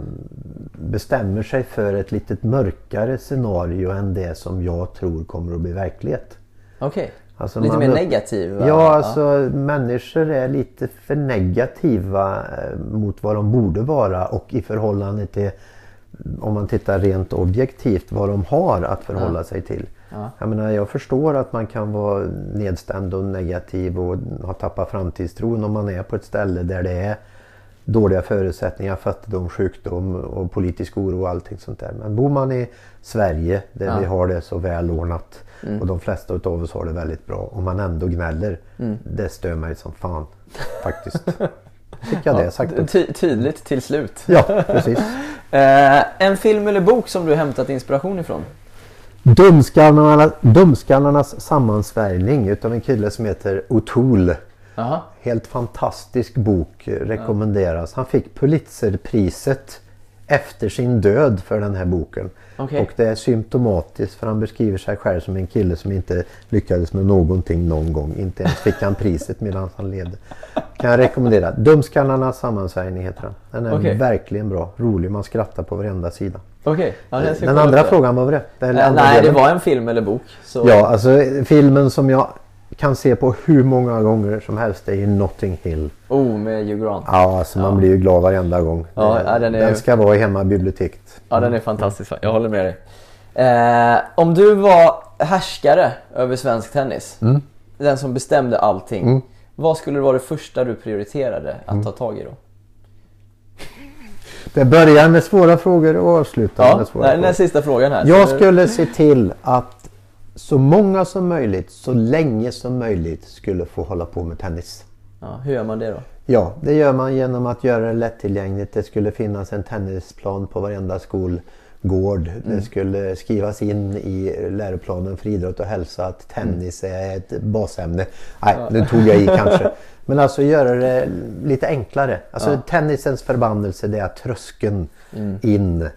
B: bestämmer sig för ett lite mörkare scenario än det som jag tror kommer att bli verklighet.
C: Okej.
B: Alltså
C: Lite
B: man
C: mer negativ?
B: Ja, alltså människor är lite för negativa eh, mot vad de borde vara och i förhållande till, om man tittar rent objektivt, vad de har att förhålla sig till.
C: Ja.
B: Jag menar, jag förstår att man kan vara nedstämd och negativ och ha tappat framtidstron om man är på ett ställe där det är dåliga förutsättningar, fattigdom, sjukdom och politisk oro och allting sånt där. Men bor man i Sverige där
C: Ja.
B: vi har det så väl ordnat
C: Mm.
B: och de flesta utav oss har det väldigt bra och man ändå gnäller. Det stör mig som fan faktiskt. Fick jag det sagt?
C: Ty- tydligt till slut.
B: Ja, precis.
C: Eh, en film eller bok som du hämtat inspiration ifrån?
B: Dumskallarna, Dumskallarnas sammansvärjning utav en kille som heter O'Toole. Helt fantastisk bok, eh, rekommenderas. Han fick Pulitzerpriset efter sin död för den här boken.
C: Okej.
B: Och det är symptomatiskt för han beskriver sig själv som en kille som inte lyckades med någonting någon gång. Inte ens fick han priset medan han levde. Kan jag rekommendera. Dumskallarnas sammansvärjning heter den. Den är
C: Okej.
B: verkligen bra. Rolig. Man skrattar på varenda sida.
C: Okej. Ja, den ska jag
B: Den andra
C: upp det.
B: frågan, vad var det? Eller
C: Eh, nej, det
B: delen?
C: var en film eller bok. Så...
B: Ja, alltså filmen som jag kan se på hur många gånger som helst det är ju Notting Hill.
C: Oh, med Hugh Grant.
B: Ja, alltså man
C: Ja.
B: blir ju glad varenda gång.
C: Ja,
B: Eh,
C: ja, den är-
B: ska vara i hemmabiblioteket.
C: Ja, den är fantastisk. Jag håller med dig. Eh, om du var härskare över svensk tennis,
B: Mm.
C: den som bestämde allting.
B: Mm.
C: Vad skulle vara det första du prioriterade att ta tag i då?
B: Det börjar med svåra frågor och avslutar
C: Ja,
B: med svåra
C: den, den
B: frågor.
C: sista frågan här.
B: Jag skulle se till att så många som möjligt, så länge som möjligt skulle få hålla på med tennis.
C: Ja, hur gör man det då?
B: Ja, det gör man genom att göra det lättillgängligt. Det skulle finnas en tennisplan på varenda skolgård.
C: Mm.
B: Det skulle skrivas in i läroplanen för idrott och hälsa att tennis är ett basämne. Nej, nu tog jag i kanske. Men alltså göra det lite enklare. Alltså tennisens förbannelse det är att tröskeln
C: Mm.
B: in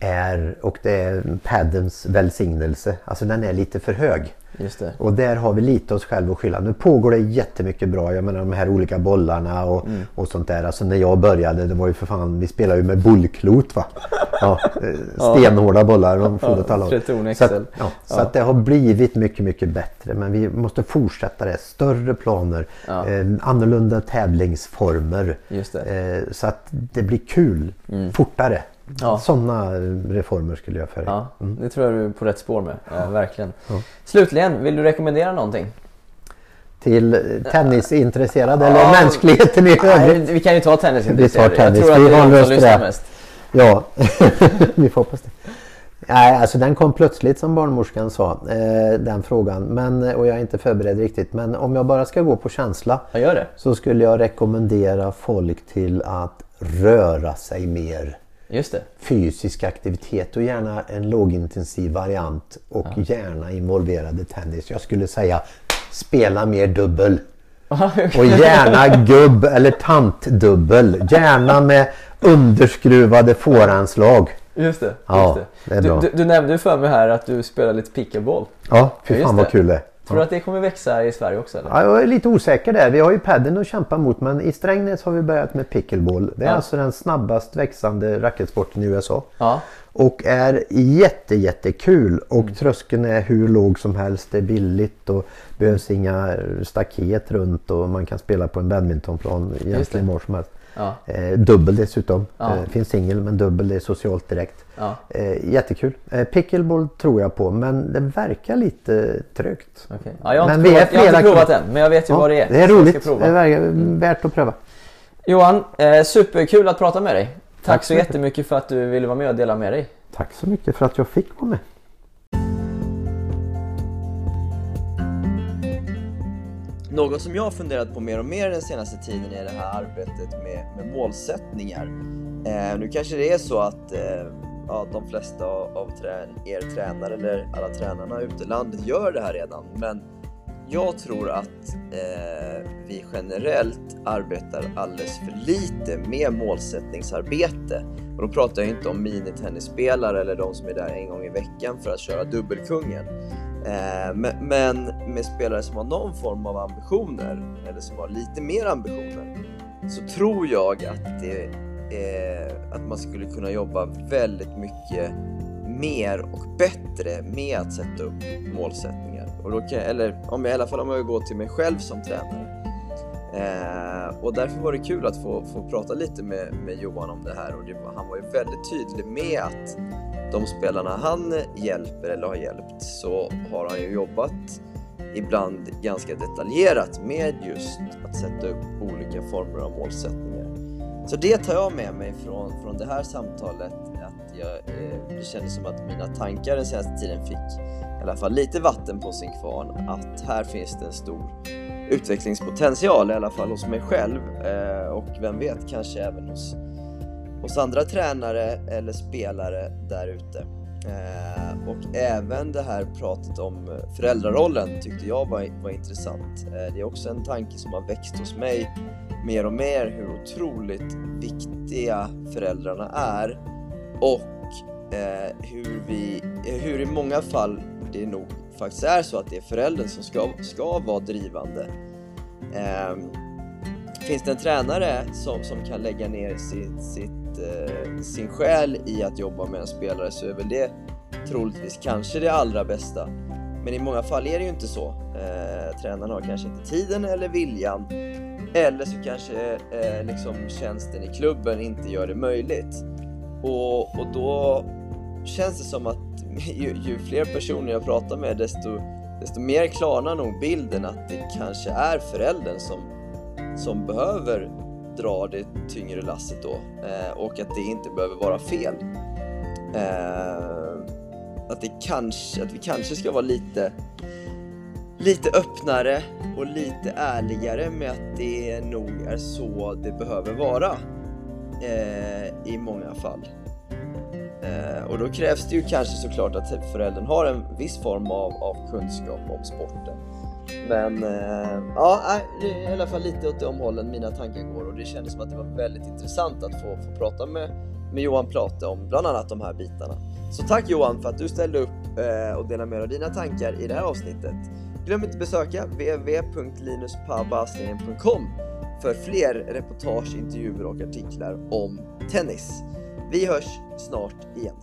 B: är och det är paddens välsignelse. Alltså den är lite för hög.
C: Just det.
B: Och där har vi lite oss själva att skylla. Nu pågår det jättemycket bra. Jag menar de här olika bollarna och,
C: Mm.
B: och sånt där. Alltså när jag började, det var ju för fan, vi spelade ju med bullklot va. Ja, eh, stenhårda bollar. De.
C: Tretorn
B: Så, att, ja, så att det har blivit mycket, mycket bättre. Men vi måste fortsätta det. Större planer,
C: Ja.
B: eh, annorlunda tävlingsformer. Eh, så att det blir kul, fortare.
C: Ja.
B: Sådana reformer skulle jag föra.
C: Ja, det tror jag du är på rätt spår med. Ja, verkligen. Slutligen, vill du rekommendera någonting?
B: Till eh, tennisintresserade eller
C: Ja.
B: mänskligheten i övrigt.
C: vi kan ju ta tennisintresserade.
B: Vi tar tennis.
C: Jag tror att
B: Vi
C: det är
B: har
C: de som lyssnar mest.
B: Ja, vi får hoppas det. Nej, alltså den kom plötsligt som barnmorskan sa, eh, den frågan. Men, och jag är inte förberedd riktigt. Men om jag bara ska gå på känsla så skulle jag rekommendera folk till att röra sig mer.
C: Just det.
B: Fysisk aktivitet och gärna en lågintensiv variant och gärna involverade tennis. Jag skulle säga spela mer dubbel. Och gärna gubb eller tantdubbel. Gärna med underskruvade fåranslag.
C: Just det.
B: Ja,
C: just
B: det är
C: du, du, du nämnde för mig här att du spelar lite pickleball.
B: Ja, fy
C: Ja,
B: fan vad
C: det.
B: kul det är.
C: Tror du att det kommer växa i Sverige också? Eller?
B: Ja, jag är lite osäker där. Vi har ju padden att kämpa mot men i Strängnäs har vi börjat med pickleball. Det är
C: Ja.
B: alltså den snabbast växande racketsporten i USA.
C: Ja.
B: Och är jätte jättekul och
C: Mm.
B: tröskeln är hur låg som helst. Det är billigt och behövs inga staket runt och man kan spela på en badmintonplan egentligen var som helst.
C: Ja.
B: Eh, dubbel dessutom.
C: Ja.
B: Eh, finns singel men dubbel det är socialt direkt.
C: Ja.
B: Eh, jättekul. Pickleball tror jag på men det verkar lite trögt.
C: Okej. Ja, jag har,
B: Men
C: inte provat, jag har inte provat än, men jag vet ju vad det är.
B: Det är roligt. Det är verkar- värt att pröva.
C: Johan, superkul att prata med dig. Tack,
B: Tack
C: så
B: så mycket.
C: jättemycket för att du ville vara med och dela med dig.
B: Tack så mycket för att jag fick vara med.
A: Något som jag har funderat på mer och mer den senaste tiden är det här arbetet med, med målsättningar. Eh, nu kanske det är så att eh, ja, de flesta av av trä, er tränare eller alla tränarna ute i landet gör det här redan. Men jag tror att eh, vi generellt arbetar alldeles för lite med målsättningsarbete. Och då pratar jag inte om minitennisspelare eller de som är där en gång i veckan för att köra dubbelkungen. Eh, men, men med spelare som har någon form av ambitioner, eller som har lite mer ambitioner, så tror jag att, det, eh, att man skulle kunna jobba väldigt mycket mer och bättre med att sätta upp målsättningar. Och då kan, eller om jag, i alla fall om jag går till mig själv som tränare. Eh, och därför var det kul att få, få prata lite med, med Johan om det här och det, han var ju väldigt tydlig med att de spelarna han hjälper eller har hjälpt så har han ju jobbat ibland ganska detaljerat med just att sätta upp olika former av målsättningar. Så det tar jag med mig från, från det här samtalet, att jag, eh, det kändes som att mina tankar den senaste tiden fick i alla fall lite vatten på sin kvarn, att här finns det en stor utvecklingspotential, i alla fall hos mig själv eh, och vem vet, kanske även hos hos andra tränare eller spelare där ute. Eh, och även det här pratet om föräldrarollen tyckte jag var, var intressant. Eh, det är också en tanke som har växt hos mig mer och mer hur otroligt viktiga föräldrarna är och eh, hur, vi, hur i många fall det nog faktiskt är så att det är föräldern som ska, ska vara drivande. Ehm, finns det en tränare som, som kan lägga ner sitt, sitt, eh, sin själ i att jobba med en spelare så är väl det troligtvis kanske det allra bästa. Men i många fall är det ju inte så. Eh, tränaren har kanske inte tiden eller viljan. Eller så kanske eh, liksom tjänsten i klubben inte gör det möjligt. Och, och då känns det som att ju, ju fler personer jag pratar med desto, desto mer klarnar nog bilden att det kanske är föräldern som som behöver dra det tyngre lasset då eh, och att det inte behöver vara fel. Eh, att, det kanske, att vi kanske ska vara lite, lite öppnare och lite ärligare med att det nog är så det behöver vara eh, i många fall. Och då krävs det ju kanske såklart att föräldern har en viss form av, av kunskap om sporten. Men eh, ja, äh, det är i alla fall lite åt de hållen mina tankar går och det kändes som att det var väldigt intressant att få, få prata med, med Johan Plate om bland annat de här bitarna. Så tack Johan för att du ställde upp eh, och delade med dig av dina tankar i det här avsnittet. Glöm inte besöka www.linuspabasningen.com för fler reportage, intervjuer och artiklar om tennis. Vi hörs snart igen.